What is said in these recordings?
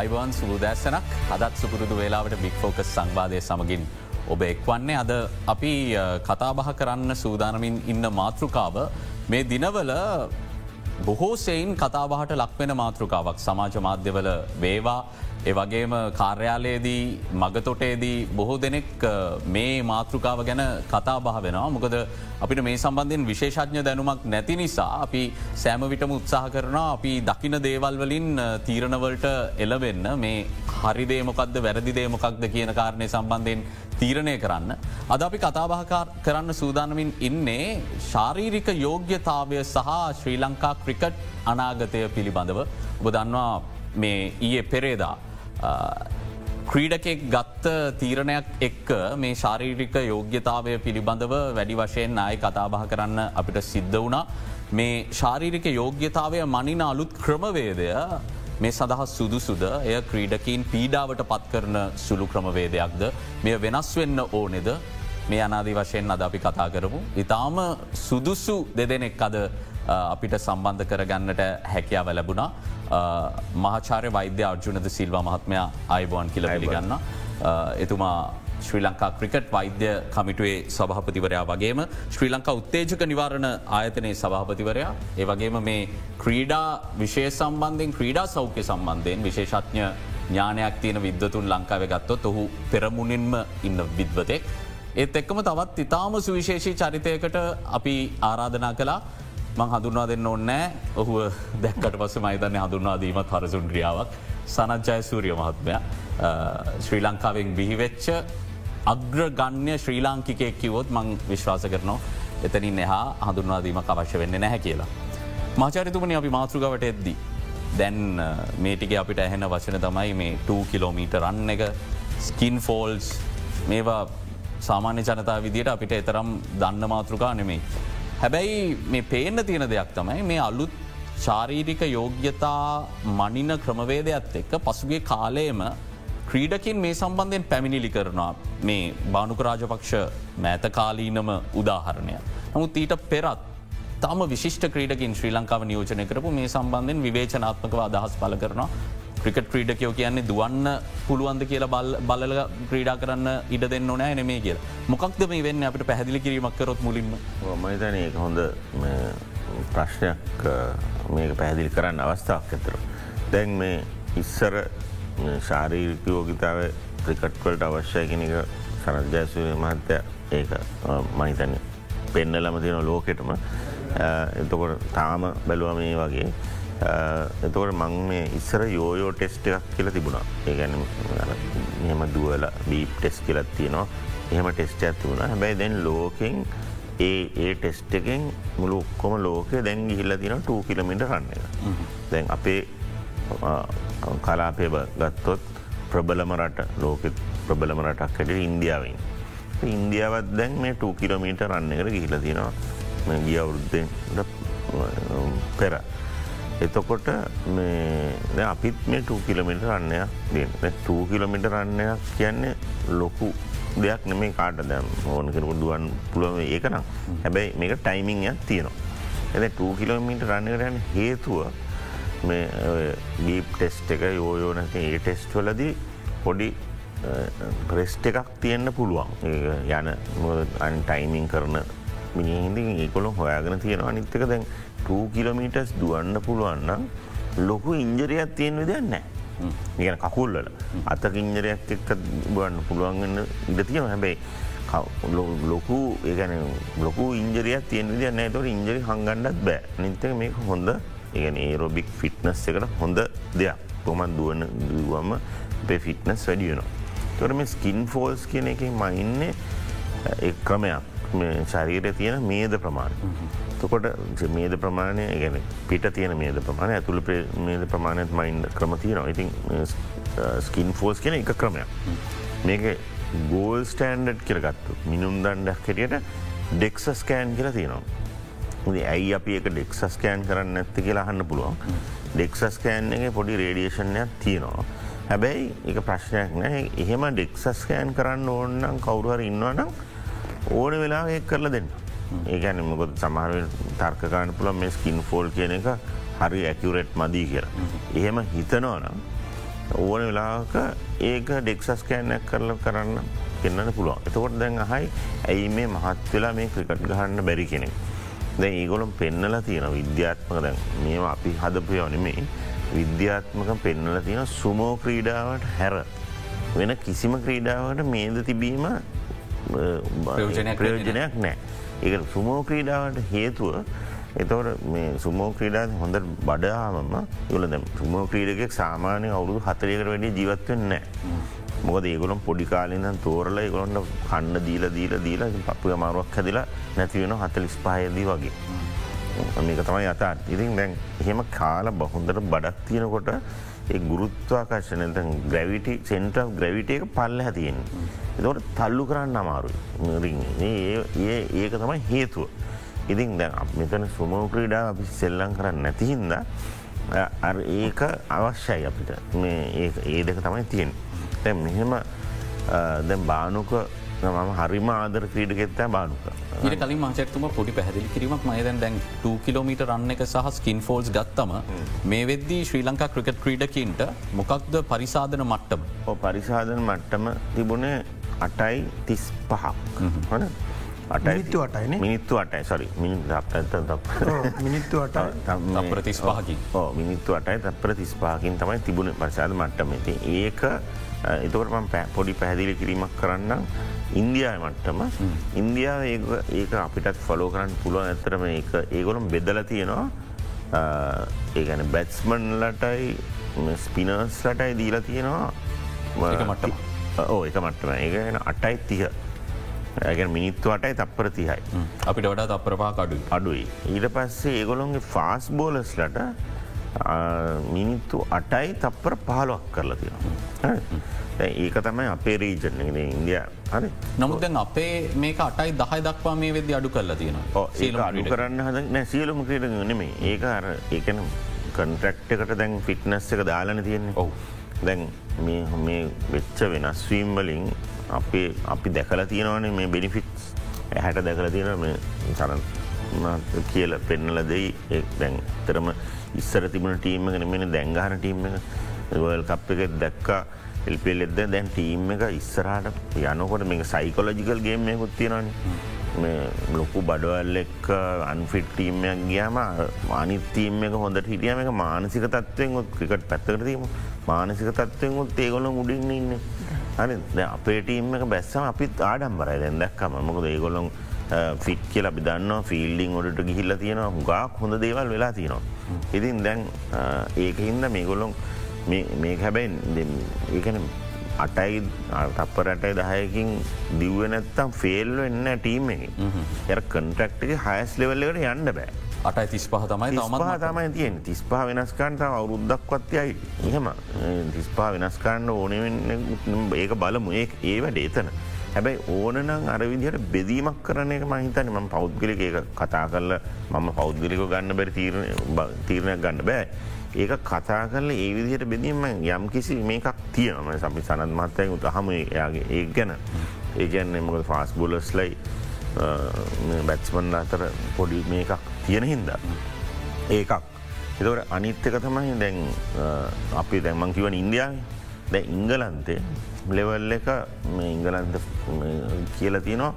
Ivan සුබදෑසනක් අදත් සුපුරුදු වෙලාවට බික් ෆෝකස් සංවාදය සමගින් ඔබ එක්වන්නේ. අද අපි කතාබහ කරන්න සූදානමින් ඉන්න මාතෘකාව. මේ දිනවල බොහෝසෙයින් කතාබහට ලක්වෙන මාතෘකාවක්. සමාජ මාධ්‍යවල වේවා. ඒවගේම කාර්යාලයේදී මගතොටේදී බොහෝ දෙනෙක් මේ මාතෘකාව ගැන කතා බහ වෙනවා. මොකද අපිට මේ සම්බන්ධයෙන් විශේෂඥ දැනුමක් නැති නිසා අපි සෑමවිටම උත්සාහ කරන අපි දකින දේවල් වලින් තීරණවලට එලවෙන්න මේ හරිදේමොකක්ද වැරදිදේමොකක්ද කියන කාරණය සම්බන්ධයෙන් තීරණය කරන්න. අද අපි කතාබහ කරන්න සූදානමින් ඉන්නේ ශාරීරික යෝග්‍යතාවය සහ ශ්‍රී ලංකා ක්‍රිකට් අනාගතය පිළිබඳව. ඔබ දන්නවා මේ ඊයේ පෙරේදා ක්‍රීඩකෙක් ගත්ත තීරණයක් එක්ක මේ ශාරීරික යෝග්‍යතාවය පිළිබඳව වැඩි වශයෙන් අය කතාබහ කරන්න අපිට සිද්ධ වුණා. මේ ශාරීරික යෝග්‍යතාවය මනින අලුත් ක්‍රමවේදය මේ සඳහස් සුදුසුද එය ක්‍රීඩකින් පීඩාවට පත් කරන සුළු ක්‍රමවේදයක්ද මෙය වෙනස් වෙන්න ඕනෙද මේ අනාදී වශයෙන් අද අපි කතා කරමු. ඉතාම සුදුසු දෙදෙනෙක් අද අපිට සම්බන්ධ කරගන්නට හැකියාව ලැබුණා. මහාචාරය වෛද්‍ය අර්ජුනද සිල්වා මහත්මයා අයිබෝන් කියල පිළිගන්න. එතුමා ශ්‍රී ලංකා ක්‍රිකට් වෛද්‍ය කමිටුවේ සභහපතිවරයා වගේම ශ්‍රී ලංකා උත්තේජක නිවාරණ ආයතනයේ සභහපතිවරයා ඒවගේම මේ ක්‍රීඩා විශේ සම්බන්ධයෙන් ක්‍රීඩා සෞඛ්‍ය සම්බන්ධයෙන් විශේෂඥ ඥානයක් තියෙන විද්වතුන් ලංකාව ගත්තොත් ඔහු පෙරමුණින්ම ඉන්න විද්වතෙක්. ඒත් එක්කම තවත් ඉතාම සුවිශේෂී චරිතයකට අපි ආරාධනා කලා මං හඳුන්වා දෙන්න ඕන්නෑ ඔහුව දැක්කට පස මයිතන්න හඳුන්වාදීමත් හරසුන් ක්‍රියාවක් සනජ්ජය සූරිය මහත්මය ශ්‍රී ලංකාවෙන් බිහිවෙච්ච අග්‍රගන්‍ය ශ්‍රී ලාංකිකයෙක් කිවොත් මං විශ්වාස කරනවා එතනින් එහා හඳුන්වාදීමක් අවශ්‍ය වෙන්න නැහැ කියලා. මාචරිතුමනි අපි මාතෘගවට එද්දී. දැන් මේටික අපිට ඇහෙන වචන තමයි මේ 2 කිලෝමීට රන්න එක ස්කින් ෆෝල්ස් මේවා සාමාන්‍ය ජනතා විදියට අපිට එතරම් දන්න මාතෘකා නෙමෙයි. හැබැයි මේ පේන්න තියෙන දෙයක් තමයි මේ අලුත් ශාරීරික යෝග්‍යතා මනින ක්‍රමවේදයක්ත් එක්ක පසුගේ කාලයම ක්‍රීඩකින් මේ සම්බන්ධයෙන් පැමිණිලි කරනවා මේ බානුක රාජපක්ෂ මෑතකාලීනම උදාහරණය. නමුත් ඊට පෙරත් තම විශිෂ්ට ක්‍රීඩකින් ශ්‍රී ලංකාව නියෝජනය කරපු මේ සම්බන්ධෙන් විවේචනාත්මකව අදහස් පල කරනවා ක්‍රිකට් ක්‍රීඩකයෝ කියන්නේ දුවන්න පුළුවන්ද කියලා බල් බලල ක්‍රීඩා කරන්න ඉඩ දෙන්න නෑ නෙමේ කිය මොකක්ද මේ වෙන්න? අපට පැහදිලි කිරීමක් කරොත් මුලින්ම. මතන ඒ හොඳ ප්‍රශ්නයක් මේක පැහැදිලි කරන්න අවස්ථාවක් ඇතර. දැන් මේ ඉස්සර ශාරීරිකයෝගිතාව ක්‍රිකට්වලට අවශ්‍යය කෙනක සනජ්ජයසුය මහත්තය ඒක මහිතන පෙන්න ලම තියෙන ලෝකෙටම. එතකොට තාම බැලුව මේ වගේ. එතවට මං මේ ඉස්සර යෝයෝ ටෙස්ට එකක් කියල තිබුණා. ඒගැන මෙම දුවල බීප් ටෙස් කියලත් තියෙනවා. එහෙම ටෙස්ට ඇතිවුණ හැබැයි දැන් ලෝකෙන් ඒ ඒ ටෙස්ට එකෙන් මුළු ඔක්කොම ලෝකය දැන් ගිහිල්ල තින 2 කිලමිට රන්න එක. දැන් අපේ කලාපය ගත්තොත් ප්‍රබලම රට ලෝකෙත් ප්‍රබලම රටක් හැට ඉන්දියාවෙන්. ඉන්දියාවත් දැන් මේ 2 කිලමීට රන්න එකට ගිහිල තියෙනවා. ගිය අවුරුද්ධෙන් පෙර එතකොට අපිත් මේ 2 කිලමිට රන්නයක් දෙන්න. 2 කිලමිට රන්නයක් කියන්නේ ලොකු දෙයක් නෙමේ කාට දැම් ඕන කෙනකුට දුවන් පුළුව ඒකනම් හැබැයි මේක ටයිමිංයක් තියෙනවා. එ 2 කිලෝමීට රන්නකරයන් හේතුව බීප් ටෙස්ට එක යෝයෝන ඒ ටෙස්ට් වලදී පොඩි ප්‍රෙස්ට එකක් තියෙන්න්න පුළුවන්. යන අන් ටයිමිං කරන මිනිහිදි ඒකොළො හොයාගෙන තියෙනවා. නිත්තක දැන් 2 කිලමීටස් දුවන්න පුළුවන්නම් ලොකු ඉංජරයක් තියෙන විදයන්න නිගන කකුල්වල. අතක ඉංජරයක් එක්ක බන්න පුළුවන්ගන්න ඉඩ තියෙන හැබැයි ලොකු ඒගැන ලොකු ඉන්ජරයක් තියෙන විදින්න නෑතවට ඉංජරි හංගන්නත් බෑ. නිතක මේක හොඳ ඒගැන ඒරෝබික් ෆිට්නස් එකට හොඳ දෙයක්. කොමන් දුවන දුවම පේ ෆිට්නස් වැඩියනවා. තොර මේ ස්කින් ෆෝල්ස් කියන එක මඉන්නේ එක් ක්‍රමයක්. ශරීරය තියෙන මේද ප්‍රමාණ. තකොට මේද ප්‍රමාණය ගැන පිට තියෙන මේද ප්‍රමාණය ඇතුළ මේද ප්‍රමාණයත් මයින්ඩ ක්‍රමතියනවා ඉතින් ස්කින් ෆෝස් කියන එක ක්‍රමයක්. මේක ගෝල් ස්ටන්ඩ් කියරගත්තු මිනුම් දණ්ඩක් කෙටියට ඩෙක්සස් කෑන් කියලා තියෙනවා. ඇයි අපි එක ඩෙක්සස් කෑන් කරන්න ඇත්ත කියලා අහන්න පුළුවන්. ඩෙක්සස් කෑන් එක පොඩි රේඩියේෂන්යක් තියෙනවා. හැබැයි එක ප්‍රශ්නයක් නෑ එහෙම ඩෙක්සස් කෑන් කරන්න ඕන්නම් කවුරුහර ඉන්නවනම් ඕන වෙලා ඒ කරලා දෙන්න. ඒගැන මොකොද සමහර තර්කකාන පුළ මේ ස්කින් ෆෝල් කියන එක හරි ඇකිවරෙට් මදී කියලා. එහෙම හිතනවනම් ඕන වෙලාක ඒක ඩෙක්සස් කෑනයක් කරල කරන්න පෙන්න්න පුළුවන්. එතකොට දැන් අහයි ඇයි මේ මහත් වෙලා මේ ක්‍රිකට් ගහන්න බැරි කෙනෙක්? දැ ඒගොලම් පෙන්නල තියෙන විද්‍යාත්මක දැන් මේම අපි හදපයවනෙමේ විද්‍යාත්මක පෙන්නල තියෙන සුමෝ ක්‍රීඩාවට හැර. වෙන කිසිම ක්‍රීඩාවට මේද තිබීම ප්‍රයෝජනයක් නෑ ඒ සුමෝ ක්‍රීඩාවට හේතුව එතවට මේ සුමෝ ක්‍රීඩා හොඳ බඩාමම යල දැ සුමෝ ක්‍රීඩගෙක් සාමානය අවුරුදු හතරයකට වැඩි ජීවත්වෙන් නෑ මොකද ඒගොලම් පොඩිකාලින්දන් තෝරල ඒගොලොන්ට කන්න දීල දීල දීල පපුය මාරුවක් හැදිලා නැතිවෙන හතලිස් පහයදී වගේ. මේක තමයි අතාත් ඉතින් දැන් එහෙම කාල බහොඳට බඩක් තියෙනකොට ඒ ගුරුත්වාකර්ශන ග්‍රවිට සෙන්ට ග්‍රවිට එක පල්ල හැතියෙන්. එතවට තල්ලු කරන්න අමාරු ඒ ඒක තමයි හේතුව. ඉතින් දැන් මෙතන සුමෝ ක්‍රීඩා අපි සෙල්ලං කරන්න නැතිහින්ද ඒක අවශ්‍යයි අපිට ඒ දෙක තමයි තියෙන්. තැ මෙහෙම දැ බානුක මම හරිම ආදර ක්‍රීඩගෙත්තෑ බානුක. ඊට කලින් මංචක්තුම පොඩි පැහදිලි කිරීමක් මයදැන් දැන් 2 කිලෝමීට රන්න එක සහ ස්කින් ෆෝල්ස් ගත්තම මේ වෙද්දී ශ්‍රී ලංකා ක්‍රිකට් ක්‍රීඩකින්ට මොකක්ද පරිසාධන මට්ටම. පරිසාධන මට්ටම තිබුණේ අටයි තිස් පහක් හන මිනිත්තු අටයින මිනිත්තු අටයි. සරි මිනිත්තු අට තප්පර තිස් පහකින් මිනිත්තු අටයි තප්පර තිස් පහකින් තමයි තිබුණ පරිසාද මට්ටමති ඒක එතකට මම පොඩි පැහැදිලි කිරීමක් කරන්න ඉන්දියාව මට්ටම. ඉන්දියාව ඒක අපිටත් ෆලෝ කරන්න පුළුවන්. ඇතරම ඒගොලම් බෙදල තියෙනවා. ඒගැන බැත්ස්මන්ලටයි ස්පිනර්ස් ලටයි දීලා තියෙනවා. මට්ටම. ඕ එක මට්ටම. ඒගෙන අටයි තිහ. ඇගැන මිනිත්තු අටයි තප්පර තිහයි. අපිට වඩා තප්‍රපා කඩු අඩුයි. ඊට පස්සේ ඒගොලොන්ගේ ෆාස් බෝලස්ලට මිනිත්තු අටයි තප්පර පහලොක් කරලා තියෙනවා. ඒක තමයි අපේ රීජන ඉන්දිය. හරි. නමුදැන් අපේ මේක අටයි දහයි දක්වා මේ වෙද අඩු කරලා තියෙනවා. ඒ අඩු කරන්න හද සියලුම ක්‍රීඩ නෙමේ ඒක අර ඒකන කන්ට්‍රක්් එකට දැන් ෆිට්නස් එක දාලන තියෙන්නේ. ඔහු දැන් මේ මේ වෙච්ච වෙනස්වීම් වලින් අපේ අපි දැකල තියෙනවනේ මේ බෙනිෆිටස් ඇහැට දැකල තියෙන මේ සරන් කියල පෙන්නල දෙයි. දැන් තරම ඉස්සර තිබුණ ටීම එක නෙමෙන දැංගාන ටීම එක. වල් කප් එක දැක්කා එල්පෙල් එද්ද? දැන් ටීම් එක ඉස්සරහට යනකොට මේ සයිකොලජිකල් ගේම් යකුත් තියෙනනි මේ ලොකු බඩවල් එක් අන්ෆිට් ටීම්යක් ගියම අනිතීම එක හොඳට හිටියම එක මානසික තත්වයෙන් ොත් ක්‍රිකට පැත්තකරදීම මානසික තත්වයෙන් ොත් ඒගොල උඩින්න ඉන්න. හරි අපේ ටීම් එක බැස්සම අපිත් ආඩම්බරයි දැන් දැක්කම. මොකද ඒගොලොන් ෆිට් කියල අපි දන්න ෆිල්ඩිං ඔඩට ගිහිල්ල තියෙනවා. හුගක් හොඳ දේවල් වෙලා තියෙනවා. ඉතින් දැන් ඒක හින්ද මේගොලොන් මේ හැබැයි ඒකන අටයි තප්පරටයි දහයකින් දිව්ව නැත්තම් ෆෙල්ල එන්න ටීම එක. ය කන්ටක්ටක හයස් ලෙවල්ලකට යන්න බෑ. අටයි තිස් පහ තමයි තමා තමයි තියෙන් තිස්පා වෙනස්කාන්ට අවුරුද්දක්වත්යයි එහෙම. තිස්පා වෙනස්කාන්න ඕනෙවෙන්න ඒක බලමු. ඒ ඒ වැඩ ඒතන හැබැයි ඕනනම් අරවිදිහට බෙදීමක් කරන එක මහිතන ම පෞද්ගලික ඒක කතා කරල මම පෞද්ගලික ගන්න බැරි තීරණයක් ගන්න බෑ. ඒක කතා කරල ඒ විදිහට බෙදීම යම් කිසි මේකක් තියනම සපි සනත් මත්තය උතහම යාගේ ඒ ගැන ඒගැන්නේ මොකද ෆාස් බොලස්ලයි බැත්ස්මන් අතර පොඩි මේකක් තියෙන හින්ද. ඒකක්. එතවට අනිත්තක තමයි දැන් අපි දැන්මං කිවන ඉන්දියාව දැ ඉංගලන්තේ ලෙවල් එක ඉංගලන්ත කියල තියනවා.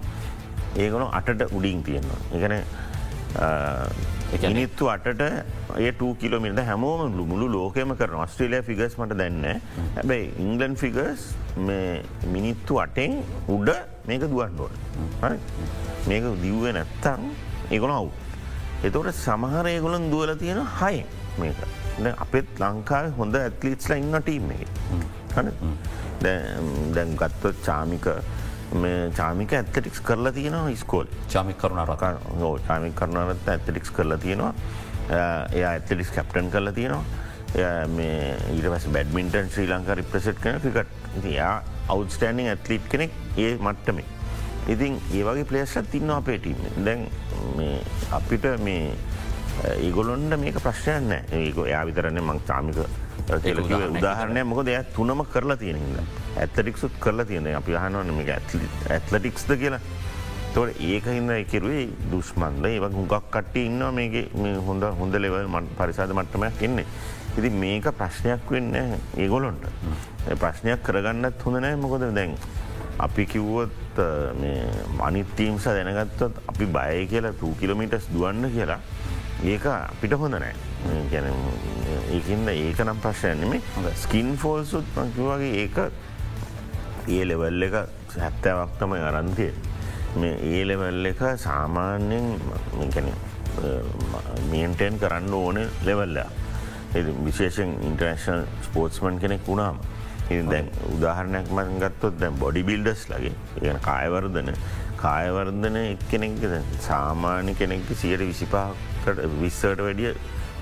ඒගොන අටට උඩින් තියෙනවා. එකන නිත්තු අටට ඒ කිලමිට හැමෝම මුළු ලෝකම කර ඔස්ට්‍රේලිය ෆිගස් මට දැන්න හැබැයි ඉංගලන් ෆිගස් මිනිත්තු අටෙන් උඩ මේක දුවන්ඩුවන් මේක දිව්ව නැත්තං ඒගොන අවු. එතවට සමහර ඒගොලන් දුවල තියෙන හයි මේක. අපත් ලංකාව හොඳ ඇත්ලිට්ස්ල ඉන්න ටීම් එක දැන් ගත්ත චාමික චාමික ඇත්තටික්ස් කරලා තියෙනවා ස්කෝල් චාමික කරුණරක හෝ චාමික කරුණරත් ඇත්තටික්ස් කරලා තියෙනවා. එය ඇත්තටික්ස් කැප්ටන් කරලා තියෙනවා. මේ පස් බැඩ්මින්ටන් ශ්‍රී ලංකා රිප්‍රසට් කන ෆිකට් යා අවස්ටන්ඩිං ඇත්ලිට් කෙනෙක් ඒ මට්ටමේ. ඉතින් ඒවගේ පලේස්සත් තින්න අපේටීම දැන් අපිට මේ ඒගොලොන්ට මේක ප්‍රශ්නයන්න ඒක යා විතරන්නේ මං චාමික කියලකිව උදාහරණය මොක දෙයක් තුනම කරලා තියෙනහිද. ඇත්තටික්සුත් කරලා තියෙන. අපි හනවන මේ ඇත්ලටික්ස්ද කියලා. තොට ඒක හින්න එකරුවේ දුස්මන්ද ඒව හුගක් කට්ටි ඉන්න මේක. හොඳ හොඳ ලෙවල් මට පරිසාද මට්ටමයක් එන්නේ. ඉති මේක ප්‍රශ්නයක් වෙන්න ඒගොලොන්ට ප්‍රශ්නයක් කරගන්නත් හොඳ නෑ මොකොද දැන් අපි කිව්වොත් මනිත්තීම්ස දැනගත්තත් අපි බය කියලා 2 කිලමිටස් දුවන්න කියලා. ඒක අපිට හොඳ නෑ ගැන ඒකන්න ඒක නම් ප්‍රශ්යන්නෙම ස්කින් ෆෝල්සුත් මකිවගේ ඒක ඒ ලෙවල් එක හැත්තවක් තමයි අරන්තිය මේ ඒ ලෙවල් එක සාමාන්‍යයෙන් කැන මියන්ටෙන් කරන්න ඕන ලෙවල්ලා විශේෂෙන් ඉන්ටර්නශල් ස්පෝර්ට්ස්මන් කෙනෙක් වුණාම. දැන් උදාහරණයක් මන් ගත්තොත් දැන් බොඩි බිල්ඩස් ලගේ ඒ කායවර්ධන කායවර්ධන එක්කෙනෙක් සාමාන්‍ය කෙනෙක් සියට විසිපාකට විස්සට වැඩිය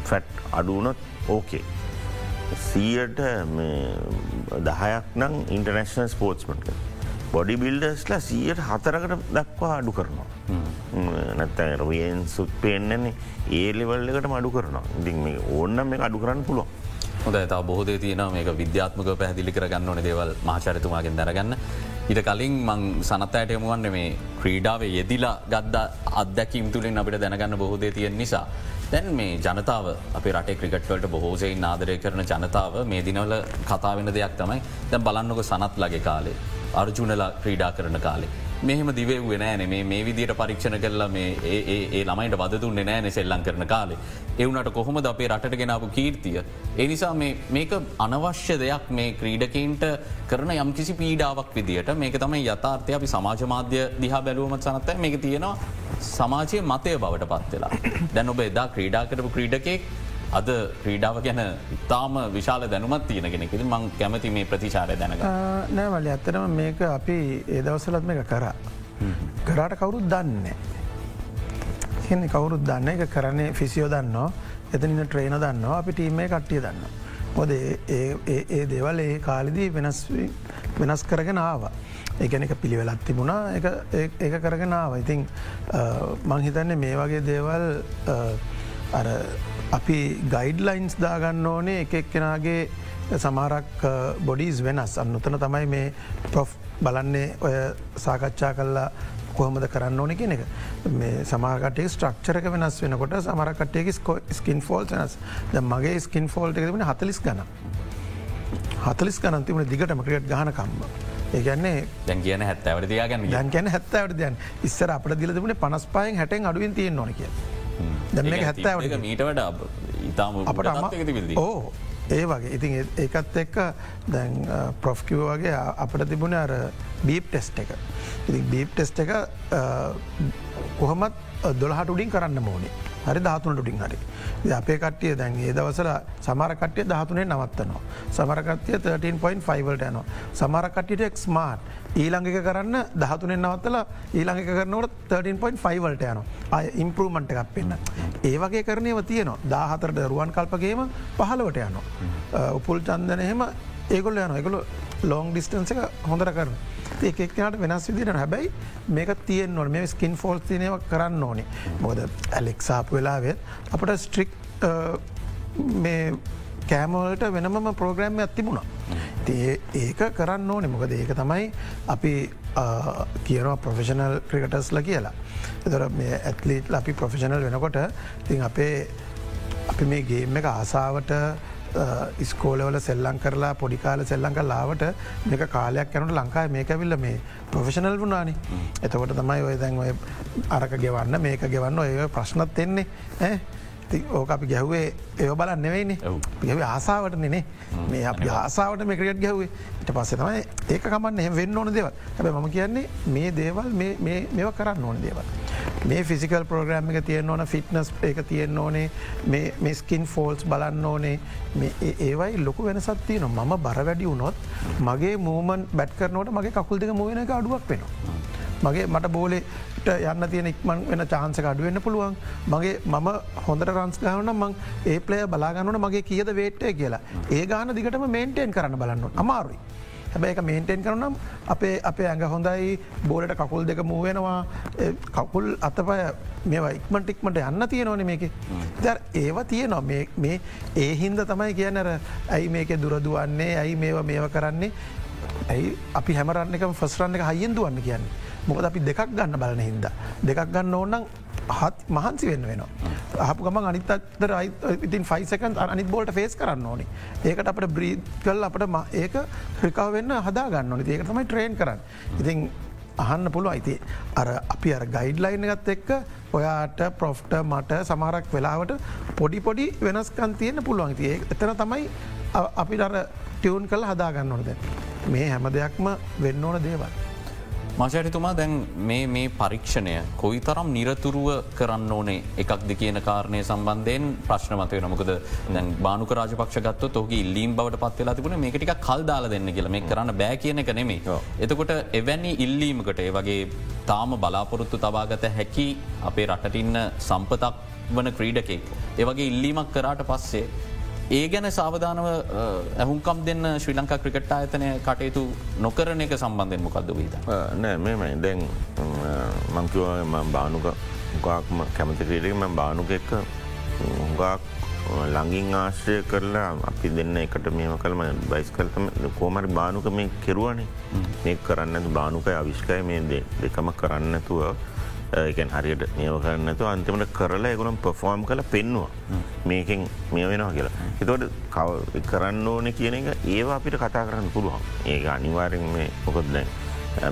ෆැට් අඩුවනොත් ඕකේ. සීයට දහයක් නම් ඉන්ටර්නශනල් ස්පෝර්ට්ස්මට බොඩි බිල්ඩස්ලා සීයට හතරකට දක්වා අඩු කරනවා. නැත රයෙන් සුත් පේෙන්න්නේ ඒ ලෙවල් එකට අඩු කරනවා. ඉතින් මේ ඕන්න මේ අඩු කරන්න පුළුවන්. හොඳ තා බොහෝදේ තියන මේක විද්‍යාත්මක පැහදිලි කරගන්න ඕන දේවල් මාචරිතුමාගෙන් දැරගන්න ඉට කලින් මං සනත්තයට යමුවන්න මේ ක්‍රීඩාවේ යෙදිලා ගද්ද අදැකීම් තුළින් අපිට දැනගන්න බොහෝදේ තියෙන් නිසා. දැන් මේ ජනතාව අප රට ක්‍රිකට්වලට බොහෝසයින් ආදරය කරන ජනතාව මේ දිනවල කතා වෙන දෙයක් තමයි දැ බලන්නක සනත් ලගේ කාලේ අර්ජුනලා ක්‍රීඩා කරන කාලේ. මෙහෙම දිවෙව්වෙ නෑන මේ මේ විදියට පරීක්ෂණ කරලා මේ ඒ ළමයිට වදදුන්නේ නෑන සෙල්ලං කරන කාලේ. එවුනට කොහොම ද අපේ රට ගෙනාපු කීර්තිය. එනිසා මේක අනවශ්‍ය දෙයක් මේ ක්‍රීඩකන්ට කරන යම් කිසි පීඩාවක් විදිට මේක තමයි යථාර්ථය අපි සමාජ මාධ්‍ය දිහා බැලුවමත් සනත්තයි මේක තියෙනවා සමාජය මතය බවට පත්වෙලා. දැන් ඔබ එදා ක්‍රීඩා කරපු ක්‍රීඩකෙක් අද ක්‍රීඩාව ගැන ඉතාම විශාල දැනුමත් තියෙන කෙනෙකෙද මං කැමති මේ ප්‍රතිචාරය දැනක නෑවල ඇත්තරම මේක අපි ඒදවසලත් මේක කරා. කරාට කවුරුත් දන්නේ. එ කවුරුත් දන්න එක කරන්නේ ෆිසියෝ දන්නවා එතනින්න ට්‍රේන දන්නවා අපි ටීමේ කට්ටිය දන්න. මොද ඒ දේවල් ඒ කාලිදී වෙනස් වෙනස් කරගෙන ආවා. ඒගැන එක පිළිවෙලත් තිබුණා. ඒ කරගෙන ආව. ඉතින් මංහිතන්නේ මේ වගේ දේවල් අර අපි ගයිඩ්ලයින්ස් දාගන්න ඕනේ එක එක්කෙනගේ සමාරක් බොඩිස් වෙනස්. අන්නතන තමයි මේ පොෆ් බලන්නේ ඔය සාකච්ඡා කල්ලා කොහමද කරන්න ඕන කියෙන එක. මේ සමාකටේ ස්ට්‍රක්චරක වෙනස් වෙනකොට සමරකටයක ස්කින් ෆෝල් වෙනස්. ද මගේ ස්කින් ෆෝල්ට එකෙන හතලිස් ගන හතලිස් ගනන්තිමට දිගටම ක්‍රියට් ගහනකම්ම. ඒගන්නේ දැන් කියන හැත්තවර දයාගන්න දැන් කියන හැත්තවට දයන් ඉස්සර අපට දිලතිබුණ පනස්පායෙන් හැටෙන් අඩුවෙන් තියෙන් නොන කිය. දැම හැත්තාවට මීට වඩ ඉතාම අපට ඕ ඒ වගේ. ඉතින් ඒකත් එක්ක දැන් ප්‍රොෆ්කිව වගේ අපට තිබුණ අර බීප් ටෙස්ට එක. ඉති බීප් ටෙස්ට එක කොහොමත් දොළහට උඩින් කරන්න මෝනේ හරි ධාතුනට උඩින් හරි අපේ කට්ටිය දැන් ඒ දවසල සමරකට්ටිය දහතුනේ නවත්තනවා. සමරකත්තිය 13.5ට යනවා. සමරකට්ටිට එක් ස්මාර්ට් ඊළඟක කරන්න දහතුනෙන් නවත්තලා ඊළඟක කරනවට 13.5වලට යන අය ඉම්පරූමන්ට එකක් පෙන්න්න. ඒවගේ කරනයව තියනවා දාහතරට රුවන් කල්පගේම පහලවට යනවා. උපුල් චන්දන එහෙම ඒගොල්ල යන එකගොල ලෝං ඩිස්ටන්ස එක හොඳර කරන. ඒකෙක්නට වෙනස් විදින හැබැයි මේක තියෙන් නොට මේ ස්කින් ෆෝල් තිනව කරන්න ඕනේ මොද ඇලෙක්සාප වෙලාවෙත් අපට ස්ට්‍රික් මේ කෑමවලට වෙනම ප්‍රෝග්‍රෑම්ම ඇතිබුණා. ඒක කරන්න ඕනෙ මොකද ඒක තමයි අපි කියනවා ප්‍රොෆෙෂනල් ක්‍රිකටස්ල කියලා. එතොර මේ ඇත්ලීට් අපි ප්‍රොෆෙෂනල් වෙනකොට තින් අපේ අපි මේ ගේම් එක ආසාාවට ඉස්කෝලවල සෙල්ලං කරලා පොඩිකාල සෙල්ලංක ලාවට මේක කාලයක් යනට ලංකායි මේක විල්ල මේ ප්‍රොෆෙෂනල් වුණානි. එතකොට තමයි ඔය දැන් ඔය අරක ගෙවන්න මේක ගෙවන්න ඔය ප්‍රශ්නත් එන්නේ. ඕක අපි ගැහ්වේ ඒව බලන්න නෙවෙයිනි. ගැව ආසාාවට නෙනේ මේ අප ආසාාවට මේ ක්‍රියට් ගැහ්වේ. ට පස්සේ තමයි ඒක කමන්න. එහ වෙන්න ඕන දේවල්. හැබ ම කියන්නේ මේ දේවල් මේව කරන්න ඕන දේවල්. මේ ෆිසිකල් ප්‍රෝග්‍රම් එක තියෙන් ඕන ෆිට්නස් එක තියෙන් ඕනේ මේ ස්කින් ෆෝල්ස් බලන්න ඕනේ. ඒවයි ලොකු වෙනසත් තියන මම බර වැඩි වුණොත් මගේ මූමන් බැට් කරනවට මගේ කකුල් දෙක මුවෙන එක අඩුවක් වෙනවා. මගේ මට බෝලෙට යන්න තියෙන ඉක්මන් වෙන චාන්සක අඩුවෙන්න්න පුළුවන්. මගේ මම හොඳට රන්ස් ගහන මං ඒ පලය බලාගන්නට මගේ කියද වේට්ටය කියලා. ඒ ගාන දිගටම මේන්ටෙන් කරන්න බලන්න අමාරුයි. හැබැ එක මේන්ටෙන් කරනම් අපේ අපේ ඇඟ හොඳයි බෝලට කකුල් දෙක මූවෙනවා කකුල් අතපය මේවා ඉක්මටික්මට යන්න තියෙනවන මේක. ද ඒවා තියනවා. මේ ඒ හින්ද තමයි කියනර ඇයි මේක දුරදුවන්නේ ඇයි මේවා මේව කරන්නේ? ඇයි අපි හැමරන්න එක ෆස්රන්න එක හයිියෙන් දුවන්න කියන්නේ? මොකද අපි දෙකක් ගන්න බලන හින්ද. දෙකක් ගන්න ඕන්නම් හත් මහන්සි වෙන්න වෙනවා. අහපු ගම අනිත්තර ඉතින් ෆයිසකන් අනිත් බෝල්ට ෆේස් කරන්න ඕනි. ඒකට අපට බ්‍රීත් කල් අපට ඒක ක්‍රිකාවෙන්න හදා ගන්න ඕනි. ඒක තමයි ට්‍රේන් කරන්න. ඉතින් අහන්න පුළුව අයිති අර අපි අර ගයිඩ් ලයින් එකත් එක්ක ඔයාට ප්‍රොෆ්ට මට සමහරක් වෙලාවට පොඩි පොඩි වෙනස්කන් තියෙන පුළුවන්. තිය එතන තමයි අපි අර ටියවුන් කල් හදාගන්න ඕනද මේ හැම දෙයක්ම වෙන්න ඕන දේවල්. මශරිතුමා දැන් මේ මේ පරීක්ෂණය කොයි තරම් නිරතුරුව කරන්න ඕනේ එකක්ද කියන කාරණය සම්බන්ධයෙන් ප්‍රශ්නමතය නමුකද දැන් බානුක රාජපක්ෂ ගත්ත තෝගේ ඉල්ලීම් බවට පත්වෙලා තිබුණ මේකටික කල්දාල දෙන්න කියල මේ කරන්න බෑ කියන එක නෙමේ. එතකොට එවැනි ඉල්ලීමකට ඒ වගේ තාම බලාපොරොත්තු තබාගත හැකි අපේ රටටින්න සම්පතක් වන ක්‍රීඩකෙක්. ඒවගේ ඉල්ලීමක් කරාට පස්සේ ඒ ගැන සාවධානව ඇහුන්කම් දෙන්න ශ්‍රී ලංකා ක්‍රිකට් ආයතනය කටයුතු නොකරන එක සම්බන්ධයෙන් මොකක්ද වීද. නෑ මෙමයි දැන් මංකිව බානුක ගක්ම කැමති ක්‍රීඩක ම බානුක එක්ක හුගක් ලඟින් ආශ්‍රය කරලා අපි දෙන්න එකට මේම කළම බයිස් කල්තම කෝමරි බානුක මේ කෙරුවනේ. මේ කරන්න බානුකය අවිශ්කය මේ දෙකම කරන්නතුව එකන් හරියට නියව කරන්නතු අන්තිමට කරලා එකුනම් පෆෝර්ම් කළ පෙන්නවා මේකෙන් මේ වෙනවා කියලා. එතොට කව කරන්න ඕන කියන එක ඒවා අපිට කතා කරන්න පුළුවන් ඒක අනිවාරෙන් මේ මොකොත් දැන්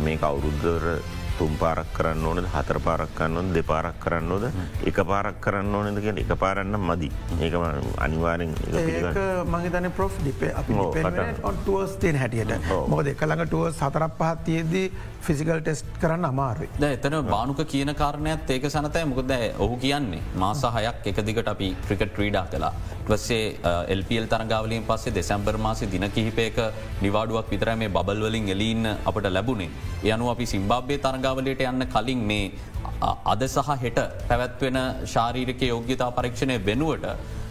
මේ කවුරුද්ධර තුම් පාරක් කරන්න ඕනද? හතර පාරක් කන්න ඕොද දෙපාරක් කරන්න ඕද එක පාරක් කරන්න ඕනද කිය එක පාරන්න මදි. ඒක අනිවාරෙන් මහිතන ප්‍රෝ් ඩිපේ ටුවස් තියෙන් හැටියට. මොකද එකළඟ ටුව සතරක් පහත්තියේදී ෆිසිකල් ටෙස්ට් කරන්න අමාරුයි. ද එතන බානුක කියන කාරණයත් ඒක සනතය. මොකද ඔහු කියන්නේ මාස හයක් එක දිගට අපි ක්‍රිකට ්‍රීඩා කලා. වස්සේ එල්පල් තරගාවලින් පස්සේ දෙසැම්බර් මාසි දින කිහිපයක නිවාඩුවක් විතර මේ බල්වලින් එලීන්න අපට ලැබුණේ. යනු අපි සිම්බාබ්‍ය තරගාවලට යන්න කලින් මේ අද සහ හෙට පැවැත්වෙන ශාරීරික යෝග්‍යතා පරීක්ෂණය වෙනුවට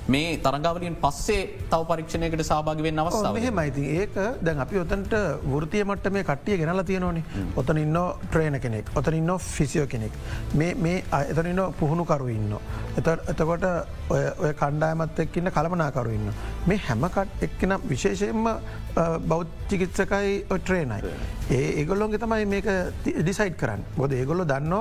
මේ තරගාවලින් පස්සේ තව පරීක්ෂණයකට සභාග වෙන්න අවස්ථාව මයිති ඒක දැන් අපි ඔතන්ට වෘතිය මට මේ කට්ටිය ගෙනල තියෙනවනේ ඔතන ඉන්න ට්‍රේන කෙනෙක්. ඔතන ඉන්න ෆිසියෝ කෙනෙක්. මේ එතන ඉන්න පුහුණුකරු ඉන්න. එතකොට ඔය කණ්ඩායමත් එක්කින්න කළමනාකරු ඉන්න. මේ හැමකට එක්කෙන විශේෂයෙන්ම බෞද්ධචිකිත්සකයි ට්‍රේනයි. ඒ ඒගොල්ලොන්ගේ තමයි මේක ඩිසයිට් කරන්න. බොද ඒගොල්ල දන්න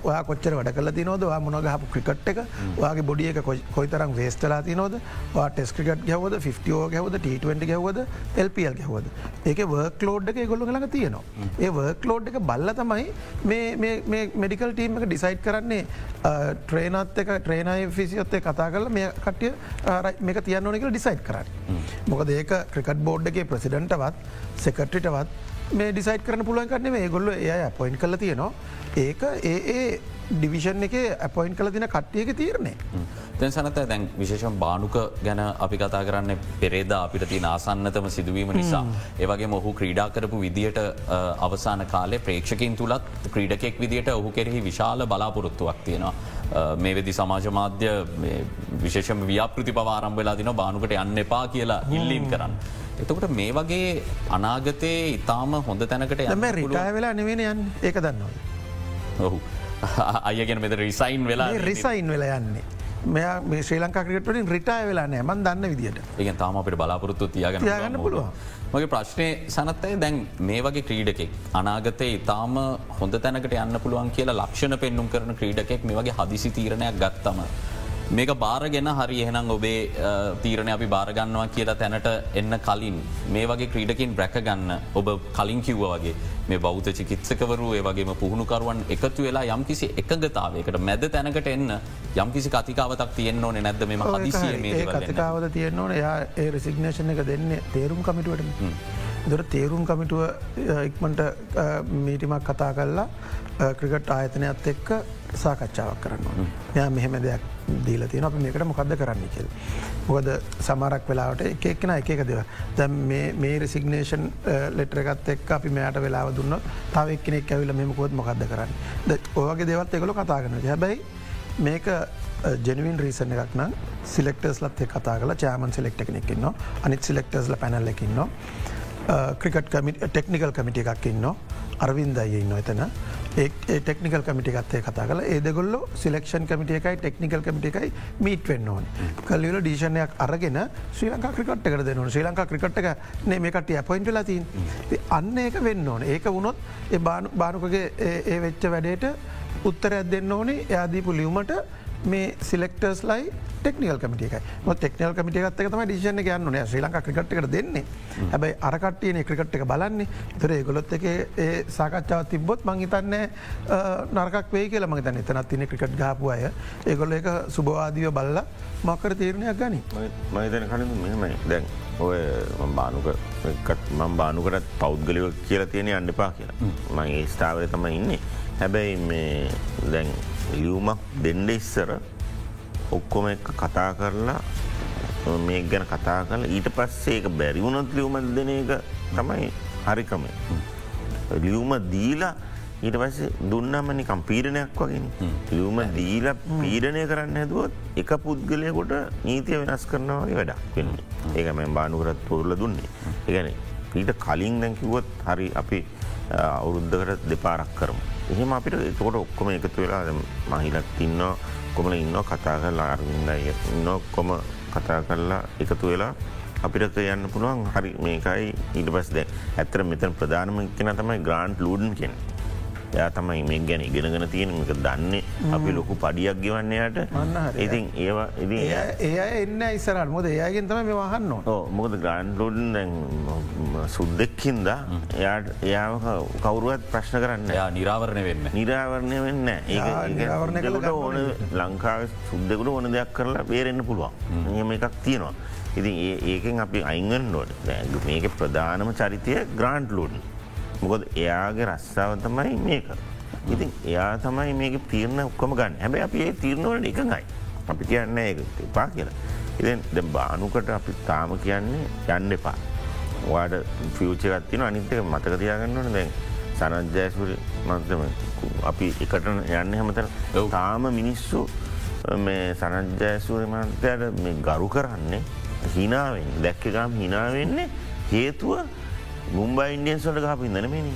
ඔයා කොච්චර වැඩ කල තිනෝද මොනගහපු ක්‍රිකට් එක? වගේ බොඩියක කොයිතරම් වේස්ටලා තිනෝද ටෙස්ක්‍රිකට් ගැවද ෆිෝ ගැවද ට20 ගැවද එල්පල් ගැවද ඒක වර්ක් ලෝඩ් එක ගොල්ල ළඟ තියෙනවා. ඒ වර්ක් ලෝඩ් එක බල්ල තමයි මෙඩිකල් ටීම එක ඩිසයිට් කරන්නේ. ට්‍රේනත් එක ට්‍රේනයි ෆිසියොත්තේ කතා කරල මේ කටිය මේක තියන්න ඕනෙක ඩිසයිට් කරන්න මොකද ඒක ක්‍රිකට් බෝඩ්ගේ ප්‍රසිඩන්ටවත් සෙකට්‍රිටවත් මේ ඩිසයිට් කරන පුළුවන් කරන්නේ මේ ගොල්ල එය පොයින්් කල තියෙනවා ඒක ඒ ඒ ඩිවිෂන් එක අපොයින්් කල දින කට්ටියක තීරණය. තැන් සනත දැන් විශේෂම් බානුක ගැන අපි කතා කරන්න පෙරේද අපිට තින ආසන්නතම සිදුවීම නිසා. ඒවගේ මොහු ක්‍රීඩා කරපු විදියට අවසාන කාලේ ප්‍රේක්ෂකින් තුළත් ක්‍රීඩකෙක් විදිට ඔහු කෙරෙහි විශාල බලාපොරොත්තුවක් තියෙනවා. මේ වෙදි සමාජ මාධ්‍ය විශේෂම ව්‍යාපෘති පවාරම් වෙලා දින බානුකට යන්න එපා කියලා ඉල්ලීම් කරන්න. එතකොට මේ වගේ අනාගතයේ ඉතාම හොඳ තැනකට එම රිටාය වෙලා නෙවෙන යන් ඒක දන්නවා. ඔහු අයගෙන මෙත රිසයින් වෙලා රිසයින් වෙලා යන්නේ. මේ ශ්‍රී ලංකා ක්‍රටලින් රිටාය වෙලා නෑ මන් දන්න විදිට ඒ තාම අපට බලාපොරොත්තු තියගන්න තියාගන්න පුළුව. මගේ ප්‍රශ්නය සනත්තය දැන් මේ වගේ ක්‍රීඩකෙක් අනාගතය ඉතාම හොඳ තැනකට යන්න පුළුවන් කියලා ලක්ෂණ පෙන්නුම් කරන ක්‍රීඩකෙක් මේ වගේ හදිසි තීරණයක් ගත්තම. මේක බාරගෙන හරි එහෙනම් ඔබේ තීරණ අපි බාරගන්නවා කියලා තැනට එන්න කලින් මේ වගේ ක්‍රීඩකින් බ්‍රැකගන්න ඔබ කලින් කිව්ව වගේ මේ බෞත චිකිත්සකවරු ඒ වගේම පුහුණුකරුවන් එකතු වෙලා යම්කිසි එකගතාවයකට මැද තැනකට එන්න යම්කිසි කතිකාවතක් තියෙන් ඕන නැද මෙම හදිසිය කතිකාවත තියෙන් ඕන. යා ඒ රසිග්නේෂණ එක දෙන්නේ තේරුම් කමිටුවට දොර තේරුම් කමිටුව ඉක්මට මීටිමක් කතා කල්ලා ක්‍රිකට් ආයතනයක්ත් එක්ක සාකච්ඡාවක් කරන්න. ය මෙහෙම දෙයක් දීල තියෙන අප මේකට මොකක්ද කරන්න කෙල්. මොකද සමරක් වෙලාවට එකක්න එකක දෙව දැ මේ රසිගනේෂන් ලෙටරගත් එක් අපි මෙයාට වෙලාව දුන්න තව එක්නෙක් ඇවිල මෙමකොත් මොකක්ද කරන්න. ඕගේ දෙවත් එකොල කතාගන්න හැබැයි මේක uh, ජෙනවින් රීසන එකක් නම් සිලෙක්ටර්ස් ලත් කතා කල චෑමන් සිලෙක්ට කෙනෙක්කින්න අනිත් සිලෙක්ටර්ස්ල පැනල්ලකින්න ක්‍රිකට් ටෙක්නිකල් කමිටි එකක් ඉන්න අරවින්දය ඉන්න එතන. ඒ ටෙක්නිකල් කමිටිකත්තේ කතා කල ඒදගොල්ල සිලෙක්ෂන් කමිටිය එකයි ටෙක්නිකල් කමිටි එකයි මීට වෙන්න ඕන. කල්ලිවල ඩීෂණයක් අරගෙන ශ්‍රී ලංකා ක්‍රිකට් එකට දෙනවන ශ්‍රී ලංකා ක්‍රිකට් එක මේකට ඇපොයින්ට ලතින් අන්න ඒක වෙන්න ඕන. ඒක වුණොත් බානුකගේ ඒ වෙච්ච වැඩේට උත්තරයක් දෙන්න ඕනේ. යාදීපු ලියවමට මේ සිලෙක්ටර්ස් ලයි ටෙක්නිකල් කමිටියක ටෙක්නල් කමිටියගත්ත තම ඩිෂන ගන්න ශ්‍රී ලංක ක්‍රිකට්කට දෙන්නේ. හැබයි අරකට්ටියන ක්‍රිකට් එක බලන්නේ. තර ගොලොත් එක සාකච්ඡාව තිබොත් මංහිතන්න නරකක් වේ කියල මගත එතනත් තින ක්‍රිකට් ගාපු අය. ඒගොල්ල එක සුභවාදීව බල්ල මක්කර තීරණයක් ගනි. මහිතන කන මෙමයි දැන් ඔය බානුක මම් බානුකරත් පෞද්ගලිව කියලා තියෙන අන්නපා කියලා. මගේ ස්ථාවර තම ඉන්නේ. හැබැයි මේ දැන් ලියවමක් දෙන්ඩ ඉස්සර ඔක්කොම එක කතා කරලා මේ ගැන කතා කරලා ඊට පස්සේ එක බැරිවුණොත් ලියවමත් දෙන එක තමයි හරිකම ලියවම දීලා ඊට පස්සේ දුන්නමනිකම් පීරණයක් වගෙන ලියවම දීල පීඩනය කරන්න හැදුවත් එක පුද්ගලයකොට නීතිය වෙනස් කරනවාගේ වැඩක් වෙන්න ඒක මෙ බානුකරත් පුරල දුන්නේ. එකන ඊට කලින් දැකිවොත් හරි අපි අවුරුද්ධකට දෙපාරක් කරමු. එහෙම අපිට එතකොට ඔක්කොම එකතු වෙලා මහිලත් ඉන්න කොමල ඉන්න කතා කරලා අරවින්දයි ඉන්නොක්කොම කතා කරලා එකතු වෙලා අපිට යන්න පුළුවන් හරි මේකයි. ඊට පස් දැ ඇතර මෙතන ප්‍රධානම කෙන තමයි ග්‍රාන්ට් ලූඩන් කෙන එයා තමයි මේ ගැන ඉගෙනගෙන තියෙනක දන්නේ. අපි ලොකු පඩියක් ගෙවන්නයට ඉතින් ඒවා ඒ එන්න ඉස්සරල් මොද ඒයාගෙන් තම මේ වහන්න මොකද ග්‍රාන්ඩ් ලෝඩන් දැන් සුද්දෙක්කින්ද එයාට එයා කවුරුවත් ප්‍රශ්න කරන්න යා නිරාවරණය වෙන්න නිරාවරණය වෙන්න ඒ ඕන ලංකාව සුද්දකුට ඕන දෙයක් කරලා බේරෙන්න්න පුළුවන්. නියම එකක් තියෙනවා. ඉතින් ඒකෙන් අපි අයිංගන් නොට මේක ප්‍රධානම චරිතය ග්‍රාන්ඩ් ලෝඩන් මොකොද එයාගේ රස්සාාව තමයි මේක. ඉතින් එයා තමයි මේක තීරණ ඔක්කොම ගන්න. හැබැ අපි ඒ තීරණවලට එකඟයි. අපි කියන්න ඒ එපා කියලා. ඉතින් ද බානුකට අපි තාම කියන්නේ යන්න එපා. වාට ෆියචගත්තින අනිතක මතක තියාගන්නවන දැන් සනජ්‍යයසුරි මතම අපි එකට යන්න හැමතර තාම මිනිස්සු මේ සනජ්‍යයසූරි මන්තයට මේ ගරු කරන්නේ හිනාවෙන් දැක්කගම් හිනාවෙන්නේ හේතුව මුම්බයි ඉන්ඩියන්ස්වලට ගහපින්දන මෙනි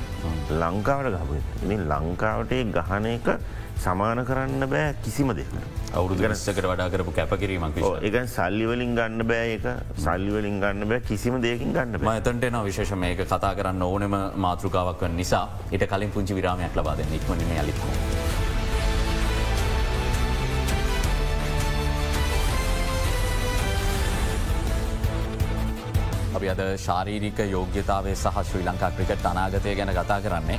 ලංකාවට ගහප ලංකාවට ගහන එක සමාන කරන්න බෑ කිසිම දෙක අවුදු ගනස්සකට වඩා කරපු කැපකිරීමක් එක සල්ලිවලින් ගන්න බෑ එක සල්ලිවලින් ගන්න බෑ කිසිම දෙයකින් ගන්න මතන්ට න විශේෂ මේක කතා කරන්න ඕනෙම මාතෘකාවක් නිසා. එට කලින් පුංචි විරාමයක් ලබාද නික්මනීම අලිකෝ. අපි අද ශාරීරික යෝග්‍යතාවේ සහ ශ්‍රී ලංකා ක්‍රිකට් අනාගතය ගැන කතා කරන්නේ.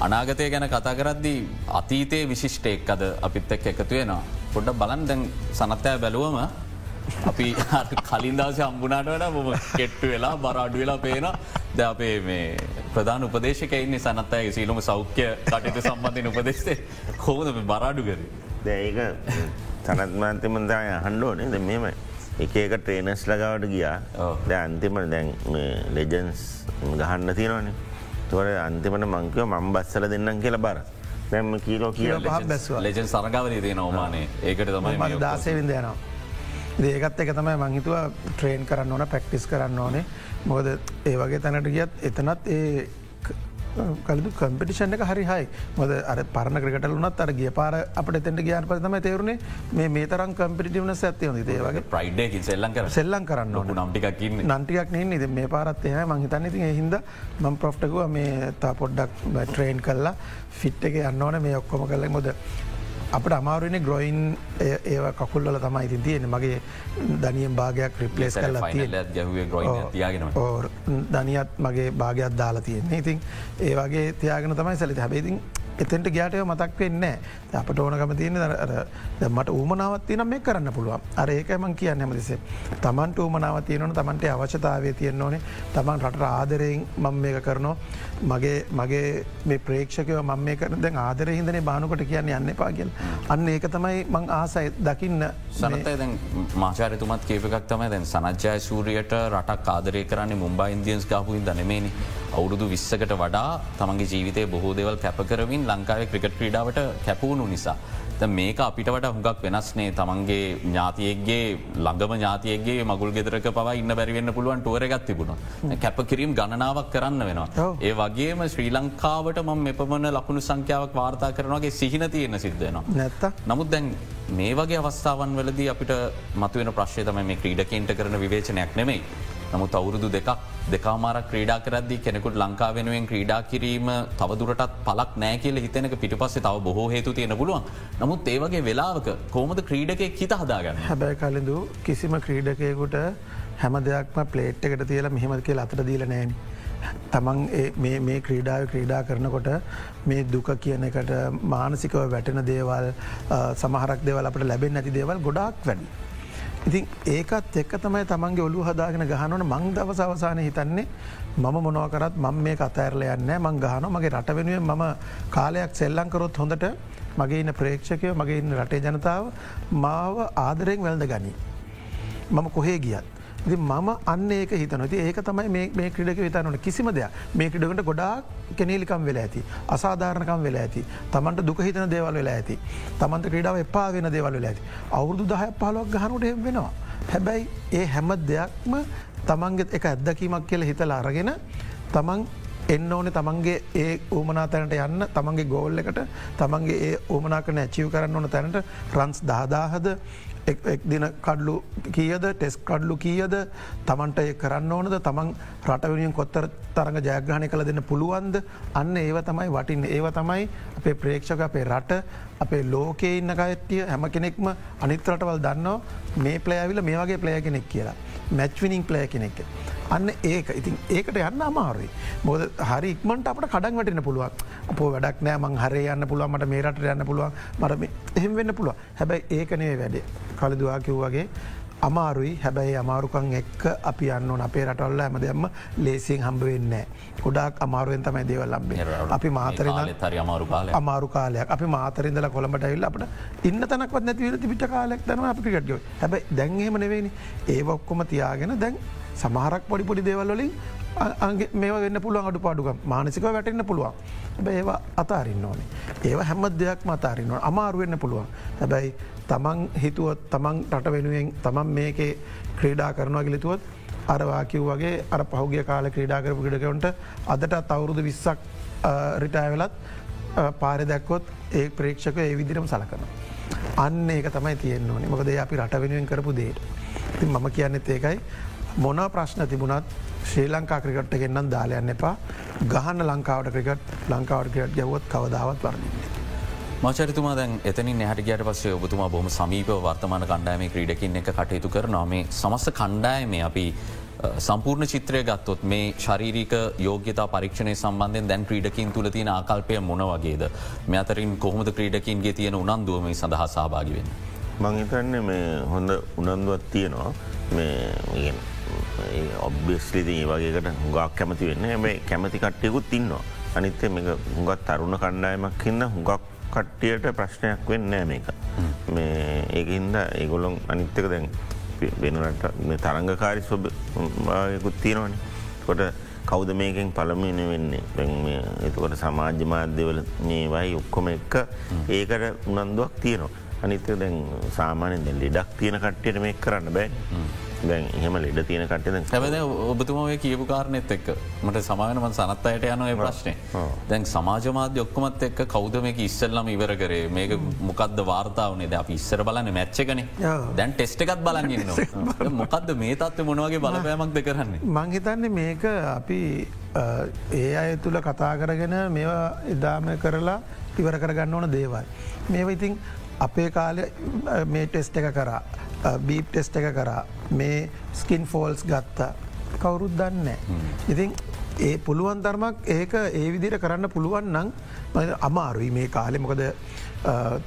අනාගතය ගැන කතා කරද්දී අතීතයේ විශිෂ්ටයෙක් අද අපිත් එක් එකතුවෙනවා. පොඩ්ඩ බලන් දැන් සනත්තෑ බැලුවම අපි කලින් දවස අම්බුණට වඩ මොම කෙට්ටු වෙලා බරාඩු වෙලා පේන ද අපේ මේ ප්‍රධාන උපදේශකයින්නේ සනත්තය සීලම සෞඛ්‍ය කටයුතු සම්බන්ධය උපදේශේ හෝද බරාඩු කර. දැඒක සනත්මාන්තමන්දාය හන්ඩෝනේ ද මෙමයි. එකක ට්‍රේනස් ලගවට ගියා. ද අන්තිම දැන් ලෙජන්ස් ගහන්න තියෙනවනේ. තොර අන්තිමට මංකව මම් බස්සල දෙන්නම් කියලා බර. දැම්ම කීලෝ කිය ලෙජන් සරගවරී තියෙන ඕමානේ ඒකට තමයි දාසයවිද යනවා. ඒකත් එක තමයි මංහිතුව ට්‍රේන් කරන්න ඕන පැක්ටිස් කරන්න ඕනේ. මොකද ඒ වගේ තැනට ගියත් එතනත් ඒ කලු කම්පිටිෂන් එක හරි හයි මොද අර පරණ ක්‍රකට වුනත් අර ගිය පාර අපට තෙන්ට ගයාන පතම තේරුණේ මේ මේ තරම් කම්පිටිවන සඇතිවන දේවගේ ප්‍රයිඩ්ඩ සෙල්ලන් කර සෙල්ලන් කරන්න. ඕන. නම්ටිකකින් නන්ටියක් නෙ ද මේ පාරත් එහ මංහිතන්න ඉතින් හිද මම් ප්‍රොෆ්ටකුව මේ තා පොඩ්ඩක් ට්‍රේන් කල්ලා ෆිට් එක යන්න ඕන. මේ ඔක්කොම කල්ල මොද අපට අමාරුවනේ ග්‍රොයින් ඒව කකුල්ල තමයි ඉතින් තියෙන මගේ දනියම් භාගයක් රිපලේස් කල්ලා තියගෙන දනියත් මගේ භාගයක් දාලා තියෙන්නේ. ඉතින් ඒ වගේ තියාගෙන තමයි සැලි හැබේතින් එතෙන්ට ගයාටය මතක් වෙන්නේ අපට ඕනකම තියෙන මට ඌමනාවත් තියන මේ කරන්න පුළුවන්. අර ඒකමං කියන්න හැමදිසේ තමන්ට ූමනාව තියනවන තමන්ට අවශ්‍යතාවය තියෙන්න්න ඕනේ තමන් රට ආදරයෙන් මං මේක කරනවා. මගේ මගේ මේ ප්‍රේක්ෂකව මං මේ කරන දැන් ආදර හිදනේ බානුකට කියන්න යන්න එපා කියල්. අන්න ඒක තමයි මං ආසයි දකින්න සනතය දැන් මාචාරතුමත් කේපකක් තමයි දැන් සනජ්‍යය සූරියට රටක් ආදරය කරන්නේ මුම්බා ඉන්දියන්ස් ගාපුින් දනමේනි අවුරුදු විස්සකට වඩා තමන්ගේ ජීවිතය බොහෝ දෙවල් කැපකරමින් ලංකාවේ ක්‍රිකට් ක්‍රීඩාවට කැපූුණු නිසා. මේක අපිට වට හුඟක් වෙනස්නේ තමන්ගේ ඥාතියගේ ළඟම ඥාතියගේ මගුල් ගෙදරක පව ඉන්න බැරිවෙන්න පුළුවන් ටුවරගත් තිබුණ කැප කිරීම් ගණනාවක් කරන්න වෙනවා. ඒ වගේම ශ්‍රී ලංකාවට මම මෙපමණ ලකුණු සංඛ්‍යාවක් වාර්තා කරනගේ සිහින තියෙන සිද්ධයනවා. නැත්ත නමුත් දැන් මේ වගේ අවස්ථාවන් වලදී අපිට මතුවෙන ප්‍රශ්ය තම මේ ක්‍රීඩකෙන්ට කරන විවේචනයක් නෙමෙයි. නමුත් අවුරුදු දෙකක් දෙකාමාර ක්‍රීඩා කරදදි කෙනෙකුට ලංකා වෙනුවෙන් ක්‍රීඩා කිරීම තවදුරටත් පලක් නෑ කියල හිතනක පිටි පස්සේ තව බොහෝ හේතු තියෙන පුළුවන් නමුත් ඒවගේ වෙලාවක කෝමද ක්‍රීඩකෙක් හිත හදාගන්න හැබැයි කලඳු කිසිම ක්‍රීඩකයකුට හැම දෙයක්ම පලේට් එකට තියලා මෙහෙමද කිය අතට දීල නෑන. තමන් මේ ක්‍රීඩාව ක්‍රීඩා කරනකොට මේ දුක කියන එකට මානසිකව වැටෙන දේවල් සමහරක් දේවල් අපට ලැබෙන් නැති දේවල් ගොඩාක් වැඩි. ඉතින් ඒකත් එක්ක තමයි තමන්ගේ ඔලු හදාගෙන ගහනවන මං දවස අවසානය හිතන්නේ මම මොනවකරත් මං මේ කතඇරල යන්න මං ගහන මගේ රට වෙනුවෙන් මම කාලයක් සෙල්ලංකරොත් හොඳට මගේ ඉන්න ප්‍රේක්ෂකය මගේ ඉන්න රටේ ජනතාව මාව ආදරයෙන් වැල්ද ගනී. මම කොහේ ගියත්. මම අන්න ඒක හිතනති ඒක තමයි මේ ක්‍රඩක විතනට කිසිම දෙයක්. මේ ක්‍රඩකට ගොඩාක් කෙනේලිකම් වෙලා ඇති. අසාධාරණකම් වෙලා ඇති. තමන්ට දුක හිතන දේවල් වෙලා ඇති. තමන්ට ක්‍රඩාව එපා වෙන දේවල් වෙලා ඇති. අවුරදු දහය පාලොක් ගහනුට එම වෙනවා. හැබැයි ඒ හැම දෙයක්ම තමන්ගෙත් එක ඇත්දකීමක් කියල හිතලා අරගෙන තමන් එන්න ඕන තමන්ගේ ඒ ඕමනා තැනට යන්න තමන්ගේ ගෝල් එකට තමන්ගේ ඒ ඕමනා කන ඇචිව කරන්න ඕන තැනට රන්ස් දාදාහද දින කඩලු කියද ටෙස් කඩලු කියද තමන්ට ඒ කරන්න ඕනද තමන් රටවනියෙන් කොත්තර තරඟ ජයග්‍රහණය කළ දෙන්න පුළුවන්ද? අන්න ඒව තමයි වටින් ඒව තමයි අපේ ප්‍රේක්ෂක අපේ රට අපේ ලෝකයේ ඉන්න කයට්ටිය හැම කෙනෙක්ම අනිත් රටවල් දන්නවා. මේ ප්ලෑවිල මේ වගේ ප්ලය කෙනෙක් කියලා. මැච්විනිින් ප්ලය කෙනෙක්. අන්න ඒක. ඉතින් ඒකට යන්න අමාරුයි. මොද හරි ඉක්මට අපට කඩන් වටන පුළුවන්. අප වැඩක් නෑ මං හරය යන්න පුළුව මට මේ රට යන්න පුළුවන්. මට එහෙම වෙන්න පුළුව හැබැයි ඒකනේ වැඩේ. කලදවා කිව් වගේ අමාරුයි. හැබැයි අමාරුකං එක්ක අපි යන්න අපේ රටවල්ල ඇම දෙයම්ම ලේසියෙන් හම්බ වෙන්නේ. ගොඩක් අමාරුවෙන් තමයි දේවල් ලම්බේ අපි මාතර අමාරු කාල අමාරු කාලයක්. අපි මාතරින්දල කොළඹට ඇල්ල අපට ඉන්න තනක්වත් නැතිවල තිබිට කාලෙක් දන අපි කටයෝ හැබයි දැන්හෙම නෙවෙනි ඒ ඔක්කොම තියාගෙන දැන් සමහරක් පොඩිපොඩි දේවල්ලින් මේ වෙන්න පුළුවන් අඩු පාඩුක මානසික වැටෙන්න්න පුළුවන් ඒවා අතාරන්න ඕනේ. ඒව හැම දෙයක් මතාරන්න අමාරුවෙන්න්න පුළුවන්. හැබැයි තමන් හිතුවත් තමන් රට වෙනුවෙන් තමන් මේකේ ක්‍රීඩා කරනවා ගිලිතුවත් අරවාකිව් වගේ අර පහුගිය කාල ක්‍රීඩා කරපු ගෙඩකවන්ට අදටත් අවුරුදු විස්සක් රිටෑවෙලත් පාරි දැක්කොත් ඒ ප්‍රේක්ෂක ඒ විදිරම සලකන. අන්න ඒක තමයි තියෙන්න්න ඕනේ මොකද අපි රට වෙනුවෙන් කරපු දේට. ති මම කියන්නෙත් ඒකයි මොන ප්‍රශ්න තිබුණත් ශ්‍රී ලංකා ක්‍රිකට්ට ගෙන්න්නම් දාලයන්න එපා ගහන්න ලංකාවට ක්‍රිකට් ලංකාවට ක්‍රට් ගැවොත් කවදාවත් වරදින්නේ. මචරිතුමා දැන් එතනින් හැටියට පස්සේ ඔබතුමා බොහම සමීප වර්තමාන කණ්ඩෑම ක්‍රීඩකින් එක කටයුතු කරනවා. මේ සමස්ස කණ්ඩායම අපි සම්පූර්ණ චිත්‍රය ගත්තොත් මේ ශරීරික යෝගතා පරීක්ෂණය සම්බන්ධයෙන් දැන් ක්‍රීඩකින් තුළ තියෙන ආකල්පය මොන වගේද? මේ අතරින් කොහොමද ක්‍රීඩකින්ගේ තියෙන උනන්දුවම සඳහා සභාගිවෙන්. මංහිතන්න මේ හොඳ උනන්දුවත් තියෙනවා. මේ ඔබ්බෙස්ලිති ඒ වගේකට හුඟක් කැමති වෙන්න. හැබයි කැමති කට්ටයකුත් ඉන්නවා. අනිත්තේ මේ හුඟත් තරුණ කණ්ඩායමක් ඉන්න හුඟක් කට්ටියට ප්‍රශ්නයක් වෙන්න මේක. මේ ඒකහින්ද ඒගොලොන් අනිත්තක දැන් වෙනට තරංගකාරි ස්වභයකුත් තියෙනවනි. කොට කෞද මේකෙන් පළමින වෙන්නේ? එතකොට සමාජ්‍ය මාධ්‍යවල මේවයි ඔක්කොම එක්ක ඒකට උනන්දුවක් තියෙනවා. අනිත දැන් සාමානෙන් දැන් ලෙඩක් තියෙන කට්ටියට මේ කරන්න බෑ. දැන් එහෙම ලෙඩ තියෙන කටද හැබද ඔබතුමේ කියපු කාරණෙත් එක් මට සමානම සනත් අයට යන ප්‍රශ්නය දැන් සමාජමාධ්‍ය ඔක්කොමත් එක්ක කෞද මේක ඉස්සල්ලම ඉවර කරේ? මේක මොකක්ද වාර්තාවනේ ද අපි ඉස්සර බලන්න මැච්චකන දැන් ටෙස්ට එකත් බලන්න. මොකක්ද මේ තත්ව මොනවගේ බලපෑමක් දෙ කරන්නේ? මංහිතන්නේ මේක අපි ඒ අය තුළ කතා කරගෙන මේවා එදාම කරලා ඉවර කරගන්න ඕන දේවල්. මේව ඉතින් අපේ කාලය මේ ටෙස්ට එක කරා බීප් ටෙස්ට එක කරා මේ ස්කින් ෆෝල්ස් ගත්තා කවුරුත් දන්න. ඉතින් ඒ පුළුවන් ධර්මක් ඒක ඒ විදිර කරන්න පුළුවන් නං අමාරුයි මේ කාලෙ. මොකද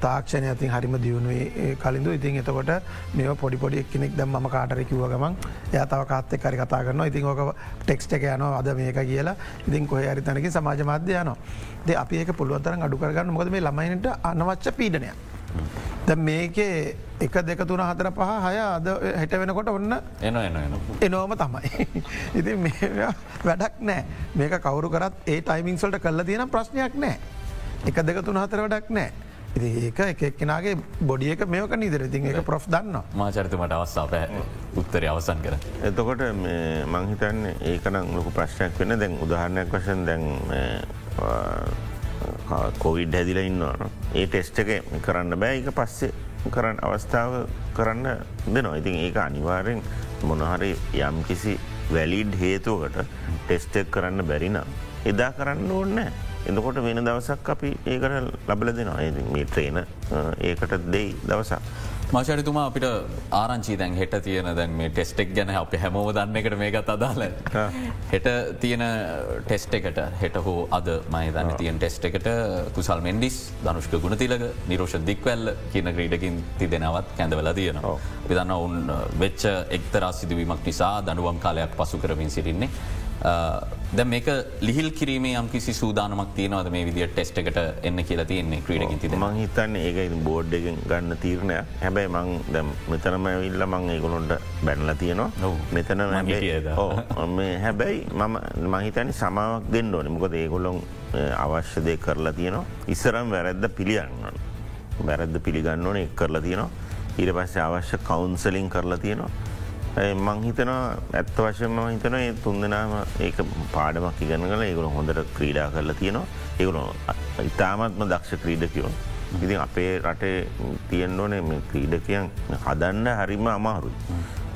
තාක්ෂණය ඇතින් හරිම දියුණුවේ කලින්ඳු ඉතින් එතකොට මේ පොඩි පොඩි කෙනෙක් දැම් ම කාටර කිව ගමන් යතාව කාත්තෙ කරි කතා කරන්න ඉතින් ඕක ටෙක්ස්ට එක යන අද මේක කියලා. ඉතින් කොහ හරි තැනක සමාජ මාධ්‍ය යන ද අපි ඒක පුළුවන්තරන් අඩු කරගන්න. මොද මේ ළමයිනට අනවච්ච පීඩනයක්. මේකේ එක දෙක තුන හතර පහ හය අද හැට වෙනකොට ඔන්න එන එන එනෝම තමයි. ඉති වැඩක් නෑ මේක කවරු කරත් ඒ ටයිමිංසල්ට කල්ල තියෙන ප්‍රශ්නයක් නෑ. එක දෙක තුන හතර වැඩක් නෑ. ඒක එකක්කෙනගේ බොඩියක මේක නිදර ඉතින් එක ප්‍රොෆ් දන්න මාචරිතමට අවස්සා පැ උත්තර අවසන් කර. එතකොට මංහිතන්න ඒකනම් ලොකු ප්‍රශ්නයක් වෙන දැන් උදාහරණයක් වශයෙන් දැන් කොවිඩ් හැදිල ඉන්නවන ඒ ටෙස්ට එක කරන්න බෑ. එක පස්සේ කරන්න අවස්ථාව කරන්න දෙනවා. ඉතින් ඒක අනිවාරෙන් මොනහරි යම් කිසි වැලිඩ් හේතුවකට ටෙස්ටෙක් කරන්න බැරිනම් එදා කරන්න ඕන්න එතකොට වෙන දවසක් අපි ඒකට ලබල දෙනවා. ඒ මේ ට්‍රේන ඒකට දෙයි දවසක්. මශරිතුමා අපිට ආරංචි දැන් හෙට තියෙන දැන් මේ ටෙස්ටෙක් ගැන අප හැමෝම දන්න එකට මේකත් අදාල හෙට තියෙන ටෙස්ට එකට හෙට හෝ අද මයි දන්න තියන් ටෙස්ට එකට කුසල් මෙන්ඩිස් ධනුෂ්ක ගුණතිලක නිරෝෂ දික්වැල්ල කියන ක්‍රීඩකින් තිදෙනවත් කැඳවල තියෙනවා. අපි දන්න ඔවුන් වෙච්ච එක්තරා සිදුවීමක් නිසා දනුවම් කාලයක් පසු කරමින් සිරින්නේ. ද මේක ලිහිල් කිරීමේ යම් කිසි සූදානමක් තියනවද මේ විදිිය ටෙස්ට එකට එන්න කියලා තියන්නේ ක්‍රීඩකින් තිද මං හිතන්න ඒක බෝඩ් එක ගන්න තීරණය හැබැයි මං දැම් මෙතනම ඉල්ල මං ඒගොලොන්ට බැනල තියනවා. මෙතන හැබැයි මම මහිතනි සමාවක් දෙන්න ඕන. මොකද ඒගොලොන් අවශ්‍ය දය කරලා තියනවා. ඉස්සරම් වැරැද්ද පිළියන්න වැරැද්ද පිළිගන්න ඕන එක් කරලා තියනවා. ඊට පස්සේ අවශ්‍ය කවුන්සලින් කරලා තියෙනවා මං හිතනවා ඇත්ත වශයම හිතන ඒ තුන්දනාම ඒක පාඩමක් ඉගන්න කල ඒගුණ හොඳට ක්‍රීඩා කරලා තියෙනවා ඒගුණ ඉතාමත්ම දක්ෂ ක්‍රීඩකයෝ. ඉතින් අපේ රටේ තියෙන් ඕනේ මේ ක්‍රීඩකයන් හදන්න හරිම අමාරුයි.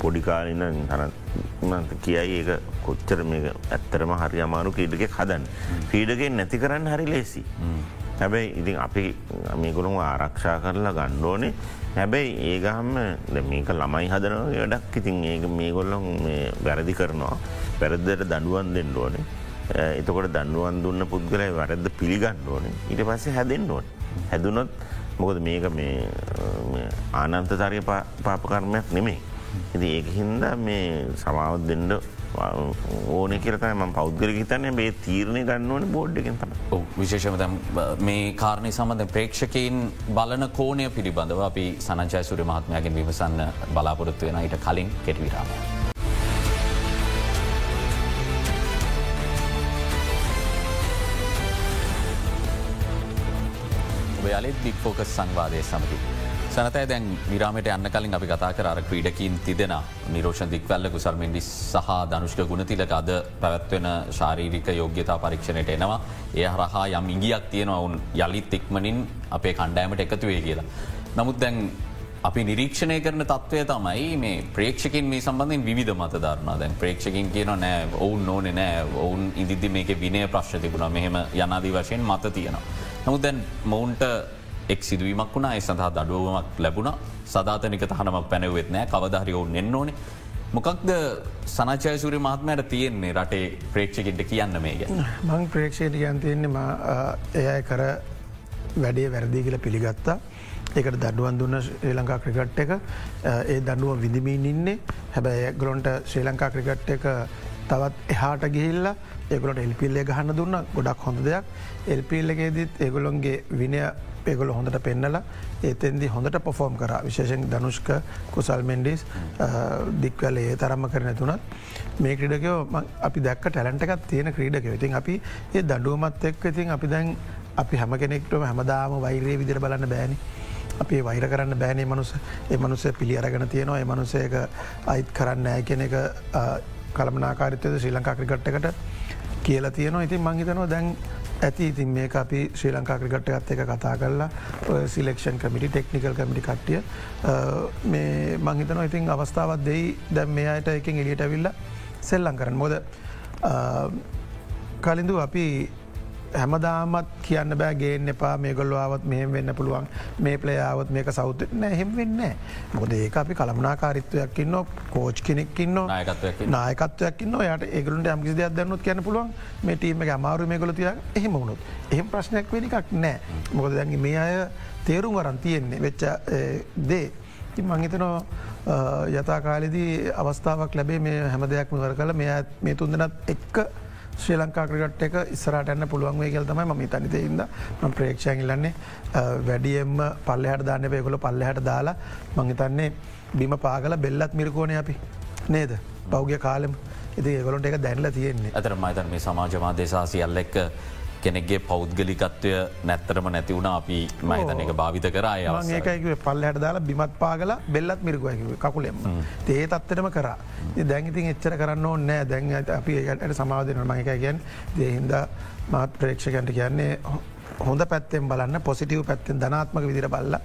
පොඩිකාලින හර කියයි ඒක කොච්චර මේ ඇත්තරම හරි අමාරු ක්‍රීඩක හදන්න. ක්‍රීඩකෙන් නැති කරන්න හරි ලේසි. හැබැයි ඉතින් අපි මේගුණුම් ආරක්ෂා කරලා ගණ්ඩෝනේ හැබැයි ඒගහම මේක ළමයි හදනව වැඩක්. ඉතින් ඒ මේගොල්ලොන් වැරදි කරනවා. වැරද්දට දඩුවන් දෙන්න ඕනේ. එතකොට දන්නුවන් දුන්න පුද්ගලයි වැරද්ද පිළිගන්න ඕනේ. ඊට පස්සේ හැදෙන්න්න ඕන. හැදුනොත් මොකද මේක මේ ආනන්තතරය පාපකර්මයක් නෙමේ. ඉති ඒක හින්දා මේ සමාවත් දෙන්න ඕන කියරතම පෞද්ගල හිතන්න මේ තීරණය ගන්න ඕන බෝඩ්ඩගෙන් තම විශේෂම මේ කාරණය සමඳ ප්‍රේක්ෂකයින් බලන කෝනය පිළිබඳව අපි සනංචයසුර මහත්මයගෙන් විමසන්න බලාපොරොත්තු වෙන ඊට කලින් කෙටවිරාම. ඔයාලෙත් බික්‍ෆෝකස් සංවාදය සමති. සනතය දැන් විරාමට යන්න කලින් අපි කතා කර ක්‍රීඩකින් තිදෙන නිරෝෂ දික්වල්ල කුසල් මින්ඩිස් සහ ධනුෂ්ක ගුණතිලක අද පැවැත්වෙන ශාරීරික යෝග්‍යතා පරීක්ෂණයට එනවා ඒ හරහා යම් ඉගියක් තියෙනවා ඔවුන් යළිත් ඉක්මනින් අපේ කණ්ඩෑමට එකතුවේ කියලා. නමුත් දැන් අපි නිරීක්ෂණය කරන තත්ත්වය තමයි මේ ප්‍රේක්ෂකින් මේ සම්බඳධින් විධ මතධරණ දැන් ප්‍රේක්ෂකින් කියන නෑ ඔවුන් ඕන නෑ ඔවුන් ඉදිදි මේක විනය ප්‍රශ්න තිබුණ මෙහෙම යනාදී වශයෙන් මත තියෙනවා. නමුත් දැන් මොවුන්ට එක් සිදුවීමක් වුණා. ඒ සඳහා දඩුවමක් ලැබුණ. සධාතනික තහනමක් පැනවෙත් නෑ. කවධහරි ඔවුන් එන්න ඕනේ. මොකක්ද සනචයසුරි මහත්මයට තියෙන්නේ රටේ ප්‍රේක්ෂකින්ට කියන්න මේ ගැන මං ප්‍රේක්ෂයට කියන් තියෙන්නේ එයයි කර වැඩේ වැරදි කියල පිළිගත්තා. ඒකට දඩුවන් දුන්න ශ්‍රී ලංකා ක්‍රිකට් එක. ඒ දඩුව විදිමීන් ඉන්නේ. හැබැයි ගලොන්ට ශ්‍රී ලංකා ක්‍රිකට් එක තවත් එහාට ගිහිල්ල ඒගොලට එල්පිල්ලේ ගහන්න දුන්න. ගොඩක් හොඳ දෙයක්. එල්පිල්ලගේදත් ඒගොලොන්ගේ විනය ඒගොල හොඳට පෙන්නල ඒතෙන්දි හොඳට පොෆෝම් කර. විශේෂෙන් ධනුෂ්ක කුසල් මෙන්ඩිස් දික්වල ඒ තරම්ම කරන තුනත්. මේ ක්‍රඩකයෝ අපි දැක් ටැලන්ටකත් තියෙන ක්‍රීඩක ඉතින් අපි ඒ දඩුවමත් එක් ඉතින් අපි දැන් අපි හැම කෙනෙක්ටම හැමදාම වෛරයේ විදිර බලන්න බෑනි. අපේ වෛර කරන්න බෑනේ මනුස ඒ මනුසය පිළි අරගෙන තියෙනවා. ඒ මනුසයක අයිත් කරන්න ෑ කෙන එක කළමනාකාරිත්වද ශ්‍රී ලංකා ක්‍රිකට්ටකට කියලා තියෙනවා. ඉතින් මංහිතනවා දැන් ඇති. ඉතින් මේ අපි ශ්‍රී ලංකා ක්‍රිකට්ට එක කතා කරලා සිලෙක්ෂන් කමිටි ටෙක්නිකල් කමිටි කට්ටිය මේ මංහිතන ඉතින් අවස්ථාවත් දෙයි. දැම් මේ අයට එකින් එලියට ඇවිල්ල සෙල්ලං කරන්න. මොද කලින්දු අපි හැමදාමත් කියන්න බෑ ගේන්න එපා මේ ගොල්ලවාවත් මෙහෙම වෙන්න පුළුවන්. මේ පලයාවත් මේක සෞත නෑ හෙම වෙන්න මොද ඒක අපි කළමනාකාරිත්වයක් ඉන්න කෝච් කෙනෙක්කින්න නායකත්වයක්න්න යට ඒගලට යම්කිසි දෙයක් දන්නුත් කියන්න පුළුවන්. මේ ටීම අමාරු මේ ගොලතිය එහෙම වුණුත්. එහෙම ප්‍රශ්නයක් වෙන එකක් නෑ. මොකද දැන්ගේ මේ අය තේරුම් වරන් තියෙන්නේ වෙච්ච දේ. මංහිතනෝ යථකාලෙදී අවස්ථාවක් ලැබේ මේ හැම දෙයක් මවර කල මේ තුන්දනත් එක්ක ශ්‍රී ලංකා ක්‍රගට් එක ඉස්සරට එන්න පුළුවන් වේ කියල් තමයි ම තනිතයිද ම ප්‍රේක්ෂයන් ඉල්ලන්නේ වැඩියම් පල්ලහට දාන්න පයකොල පල්ලහට දාලා මංහිතන්නේ බිම පාගල බෙල්ලත් මිරිකෝණය අපි. නේද? පෞග්‍ය කාලෙම. ඉති ඒගොලොට එක දැන්ල තියෙන්නේ. ඇතර මයිතන් මේ සමාජමා දෙසාසියල්ල කෙනෙක්ගේ පෞද්ගලිකත්වය නැත්තරම නැතිවුණ අපි මහිතන එක භාවිත කරය ඒකයික පල්ලහට දාලා බිමත් පාගල බෙල්ලත් මිරිකුව කකුලෙම තේ තත්තරම කර. දැංගිතින් එච්චර කරන්න ඕන්නෑ දැන් අපි ඒට සමාධන මහික ගැන් දෙහින්ද මාත් ප්‍රේක්ෂකන්ට කියන්නේ හොඳ පැත්තෙන් බලන්න පොසිටව් පැත්තෙන් ධනාත්මක විදිර බල්ල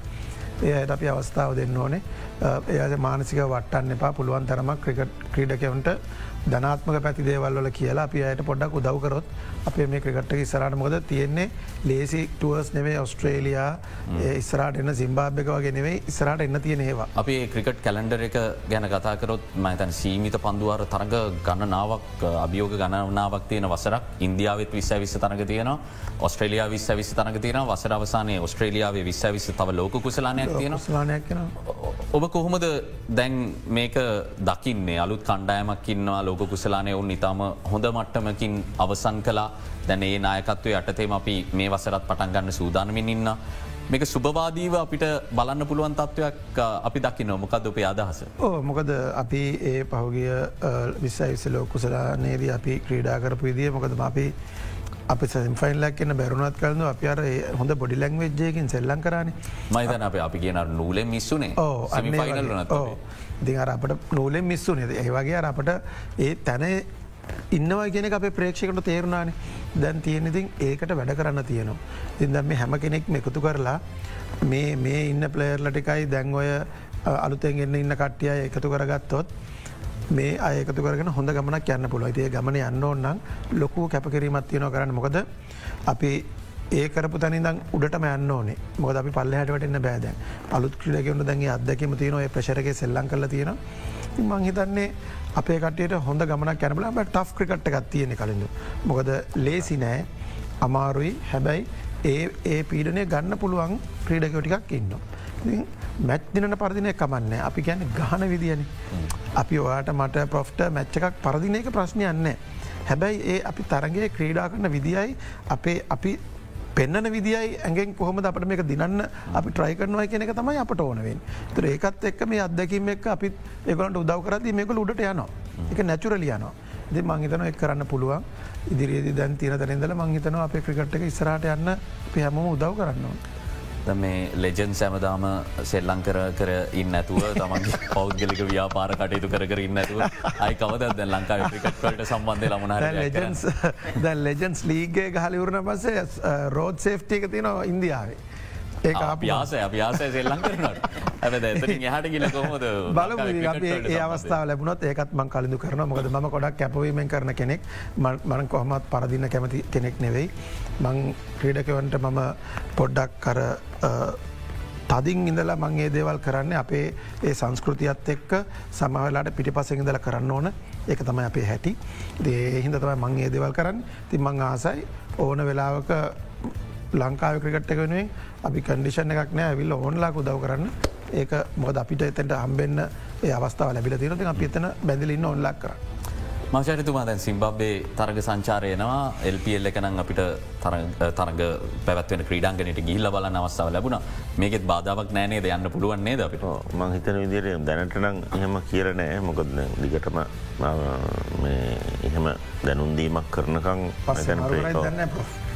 එයට අපි අවස්ථාව දෙන්න ඕනේ. එය මානසික වටන්න එපා. පුළුවන් තරමක් ක්‍රිකට් ක්‍රීඩකවන්ට ධනාත්මක පැති දේවල්ල කියලා අපි අයට පොඩ්ඩක් උදව්කරොත් අපේ මේ ක්‍රිකට්ට ඉස්සරට මොද තියෙන්නේ? ලේසි ටුවර්ස් නෙවේ ඔස්ට්‍රේලයා ඉස්රට එන්න සිම්බාභ්‍යක වගේ නෙවේ ඉස්රට එන්න තියෙන ඒවා. අපි ක්‍රිකට් කැලන්ඩර එක ගැන කතාකරොත් මතන් සීමිත පන්දුවර තරග ගණනාවක් අභියෝග ගණනාවක් තියෙන වසරක් ඉන්දියාවත් විස්ස විස්ස තරග තියෙන ඔස්ට්‍රේලයා විස්ස විස්ස තරග තියෙන වසර අවසානය ඔස්ට්‍රේලියාවේ විස්ස විස්ස තව ලෝක කුසලානයක් තියෙන ස්ලානයක් ඔබ කොහොමද දැන් මේක දකින්නේ? අලුත් කණ්ඩායමක් ඉන්නවා ලෝක කුසලානය ඔවුන් ඉතාම හොඳ මට්ටමකින් අවසන් කලා දැන ඒ නායකත්වය යටතේම අපි මේ වසරත් පටන් ගන්න සූදානමින් ඉන්න. මේක සුභවාදීව අපිට බලන්න පුළුවන් තත්ත්වයක් අපි දකි නොමකද උපේ අදහස. ඕ මොකද අපි ඒ පහුගිය විස්සයිවිස ලෝකුසලානේදී අපි ක්‍රීඩා කරපු විදිිය මොකද අපි අපි සම්ෆයින්ලක් කියන බැරුණත් කරන අප අර හොඳ බොඩි ලැංවෙජ්ජයකින් සෙල්ලං කරන්නේ මයිතන අප අපි කියන නූලෙ මිස්සුනේ. ඕ ඉදි අර අපට නූලෙන් මිස්සු නද ඒවගේ අර අපට ඒ තැන ඉන්නවා කියන අපේ ප්‍රේක්ෂකට තේරුණානේ. දැන් තියෙන ඉතින් ඒකට වැඩ කරන්න තියෙනවා. ඉතින් දැම් මේ හැම කෙනෙක් එකතු කරලා මේ මේ ඉන්න ප්ලේර්ලටිකයි දැන් ඔය අලුතෙන් එන්න ඉන්න කට්ටිය එකතු කරගත්තොත් මේ අයකතු කරගෙන හොඳ ගමනක් යන්න පුළුව තිය ගමන යන්න ඕන්නම් ලොකු කැපකිරීමත් තියනව කරන්න. මොකද අපි ඒ කරපු තනිදං උඩටම යන්න ඕනේ. මොද අපි පල්ලහට එන්න බෑදැන් අලුත් ක්‍රඩගවුණු දැන්ගේ අදකම තියන ඒ ප්‍රශරක සෙල්ලං කල තියෙන මං හිතන්නේ අපේ කටයට හොඳ ගමන කැනබල බ ටෆ් ක්‍රිකට් එකත් තියෙන කලින්ඳු මොකද ලේසි නෑ අමාරුයි. හැබැයි ඒ ඒ පීඩනය ගන්න පුළුවන් ක්‍රීඩකෝටිකක් ඉන්න. මැච් දිනට පරදිනය කමන්න. අපි ගැන ගහන විදිියන. අපි ඔයාට මට පොෆ්ට මැච්ච එකක් පරදින එක ප්‍රශ්නයන්න හැබැයි ඒ අපි තරගේ ක්‍රීඩා කරන විදියි අපේ අපි පෙන්න්න විදියි ඇගෙන් කොහොම අපට මේක දිනන්න අපි ට්‍රයි කරනවා කියන එක තමයි අපට ඕනවෙන් තුර ඒකත් එක්ක මේ අදැකීම එක් අපි ඒගලට උදව කරදි මේක උඩට යනවා. එක නැචුරලියනවා ද මංහිතන එක් කරන්න පුළුවන්. ඉදිරියේදී දැන් තින තැනින්දල මංහිතනවා අපේ ක්‍රිකට් එක ඉස්රට යන්න පැහැම උදව් කරන්නවා. මේ ලෙජන් සැමදාම සෙල්ලං කර කර ඉන්න ඇතුව තමන්ගේ පෞද්ගලික ව්‍යාපාර කටයුතු කර ඉන්න ඇතුව අයි කවද දැ ලංකා ක්‍රිකට්ට සම්බන්ධය ලමන දැ ලෙජන්ස් ලීගේ ගහලිවරණ පසේ රෝඩ් සේෆ්ටික තියනවා ඉන්දියාවේ. ඒ අපියාසය අපියාසය සෙල්ලං කරනට ඇ එහට කියල කොහොද බල ඒ අවස්ථාව ලැබුණොත් ඒකත් මං කලින්දු කරන මොකද ම කොඩක් කැපවීමෙන් කරන කෙනෙක්. මන කොහොමත් පරදින්න කැමති කෙනෙක් නෙවෙයි. මං ක්‍රීඩකවන්ට මම පොඩ්ඩක් කර තදින් ඉඳලා මංගේ දේවල් කරන්න අපේ ඒ සංස්කෘතියත් එක්ක සමහලාට පිටි පසෙ ඉඳල කරන්න ඕන. ඒක තමයි අපේ හැටි. දේ හිද තමයි මංගේ දේවල් කරන්න. ති මං ආසයි ඕන වෙලාවක ලංකාව ක්‍රිකට් එක වෙනුවෙන් අපි කන්ඩිෂන් එකක් නෑ ඇවිල්ල ඕන්ලා උදව් කරන්න. ඒක මොද අපිට එතට හම්බෙන්න්න ඒ අවස්ථාව ලැබිල තිනති අපි එතන බැඳලින්න ඔන්ලක් කර. මචරිතුමා දැන් සිම්බබ්බේ තරග සංචාරයනවා එල්පල් එකනම් අපිට තරග පැවත්වෙන ක්‍රීඩාංගනයට ගිල්ල බල අවස්ථාව ලැබුණ. මේකෙත් බාධාවක් නෑනේ යන්න පුළුවන්න්නේ ද අපිට? මං හිතන විදිර දැනටනම් එහෙම කියරනෑ මොකද දිගටම එහෙම දැනුන්දීමක් කරනකං පසන ප්‍ර.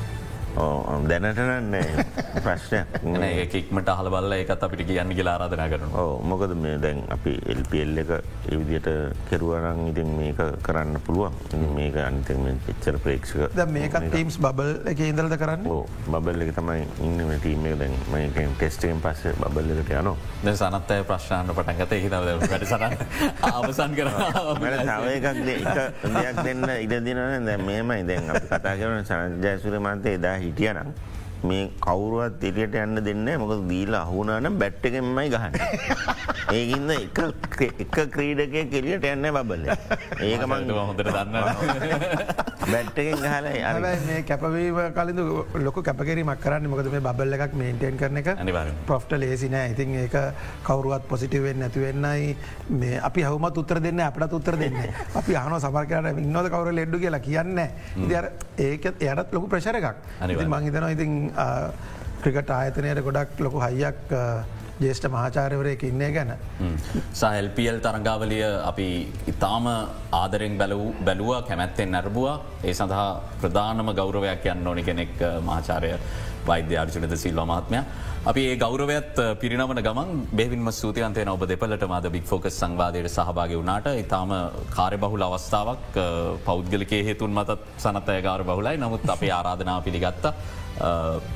දැනටනන්නේ ප්‍රශ්නයක් කික්මට හල බල්ල එකත් අපිට කියන්න කියලා ආරාධනා කරන මොකද මේ දැන් අපි එල්පල් එක එවිදියට කෙරුවරං ඉතින් මේක කරන්න පුළුවන්. මේක අනිතම එච්චර ප්‍රේක්ෂක මේක ටීම්ස් බබල් එක ඉදලද කරන්න? බබල් එක තමයි ඉන්න ටීම දැන්. මේකෙන් ටෙස්ටෙන් පස්ස බබල් එකට යනවා. ද සනත්තය ප්‍රශ්ාන්ට පටන්ගත හිත වැඩ සරන්න අවසන් කර තව එකක් දෙයක් දෙන්න ඉඩ දිනන දැ මේමයි. දැන් අප කතා කරන සනජයසුර මන්තේ දා haitiana මේ කවුරුවත් එටියට යන්න දෙන්න මොකද දීලා අහුනානම් බැට්ටකෙන්මයි ගහන්න. ඒකින්ද එක ක්‍රීඩකය කෙලියට යන්න බබල්ල. ඒක මං හොඳට දන්න බැට්ටකෙන් ගහලයි අ මේ කැපවීම කලින්ඳ ලොක කැපකිරීමක් කරන්න මොකද මේ බල්ල එකක් මේන්ටෙන් කරන එක පොෆ්ට ලේසි නෑ. ඉතින් ඒක කවරුවත් පොසිටිවෙන් නැතිවෙන්නයි මේ අපි හවමත් උත්තර දෙන්න අපට උත්තර දෙන්න අපි හන සමර්කරට ඉන්නවද කවර ලෙඩ්ඩු කියලා? කියන්න ඉදර ඒක එයටත් ලොකු ප්‍රශර එකක්. මංහිතනවා ඉතින් ක්‍රිකට ආයතනයට ගොඩක් ලොකු හයියක් ජේෂ්ඨ මහාචාරවරයක ඉන්නේ ගැන. සහල්පියල් තරංගාවලිය අපි ඉතාම ආදරෙන් බැලුව කැමැත්තෙන් නැරබවා ඒ සඳහා ප්‍රධානම ගෞරවයක් යන්න ඕනි කෙනෙක් මහාචාරය. වෛද්‍ය අර්ජනත සිල්ව මහත්මය. අපි ඒ ගෞරවයත් පිරිනමන ගමන් බෙවින්ම සූතියන්තයන ඔබ දෙපලට මද බික් ෆෝකස් සංවාදයට සහභාග වුණට. ඉතාම කාරය බහුල අවස්ථාවක් පෞද්ගලිකේ හේතුන් මතත් සනතය ගාර බහුලයි. නමුත් අපේ ආරාධනා පිළිගත්ත.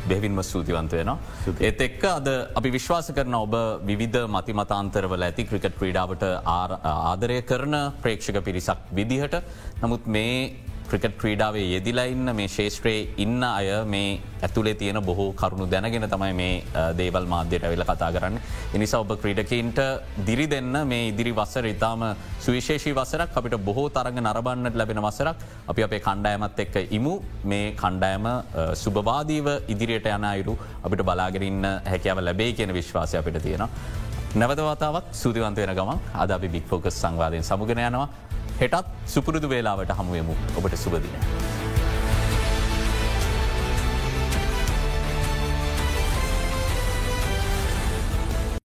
බෙවින්ම සූතිවන්තයනවා. ඒත් එක්ක අද අපි විශ්වාස කරන ඔබ විවිධ මතිමතාන්තරවල ඇති ක්‍රිකට් ක්‍රීඩාවට ආදරය කරන ප්‍රේක්ෂක පිරිසක් විදිහට. නමුත් මේ ක්‍රිකට් ක්‍රීඩාවේ යෙදිලයින්න මේ ශේෂත්‍රයේ ඉන්න අය මේ ඇතුලේ තියෙන බොහෝ කරුණු දැනගෙන තමයි මේ දේවල් මාධ්‍යයට ඇවිල කතා කරන්න. එනිසා ඔබ ක්‍රීඩකීන්ට දිරි දෙන්න මේ ඉදිරි වසර ඉතාම සුවිශේෂී වසරක් අපිට බොහෝ තරග නරබන්නට ලැබෙන වසරක් අපි අපේ කණ්ඩායමත් එක්ක ඉමු මේ කණ්ඩායම සුභවාදීව ඉදිරියට යන අයුරු අපිට බලාගරන්න හැකියාව ලැබේ කියන විශ්වාසය අපිට තියෙනවා. නැවතවතාවක් සූතිවන්තයන ගමන් අද අපි බික් ෆෝකස් සංවාධයෙන් සමුගෙන යනවා හෙටත් සුපුරුදු වේලාවට හමුවමු ඔබට සුබදින.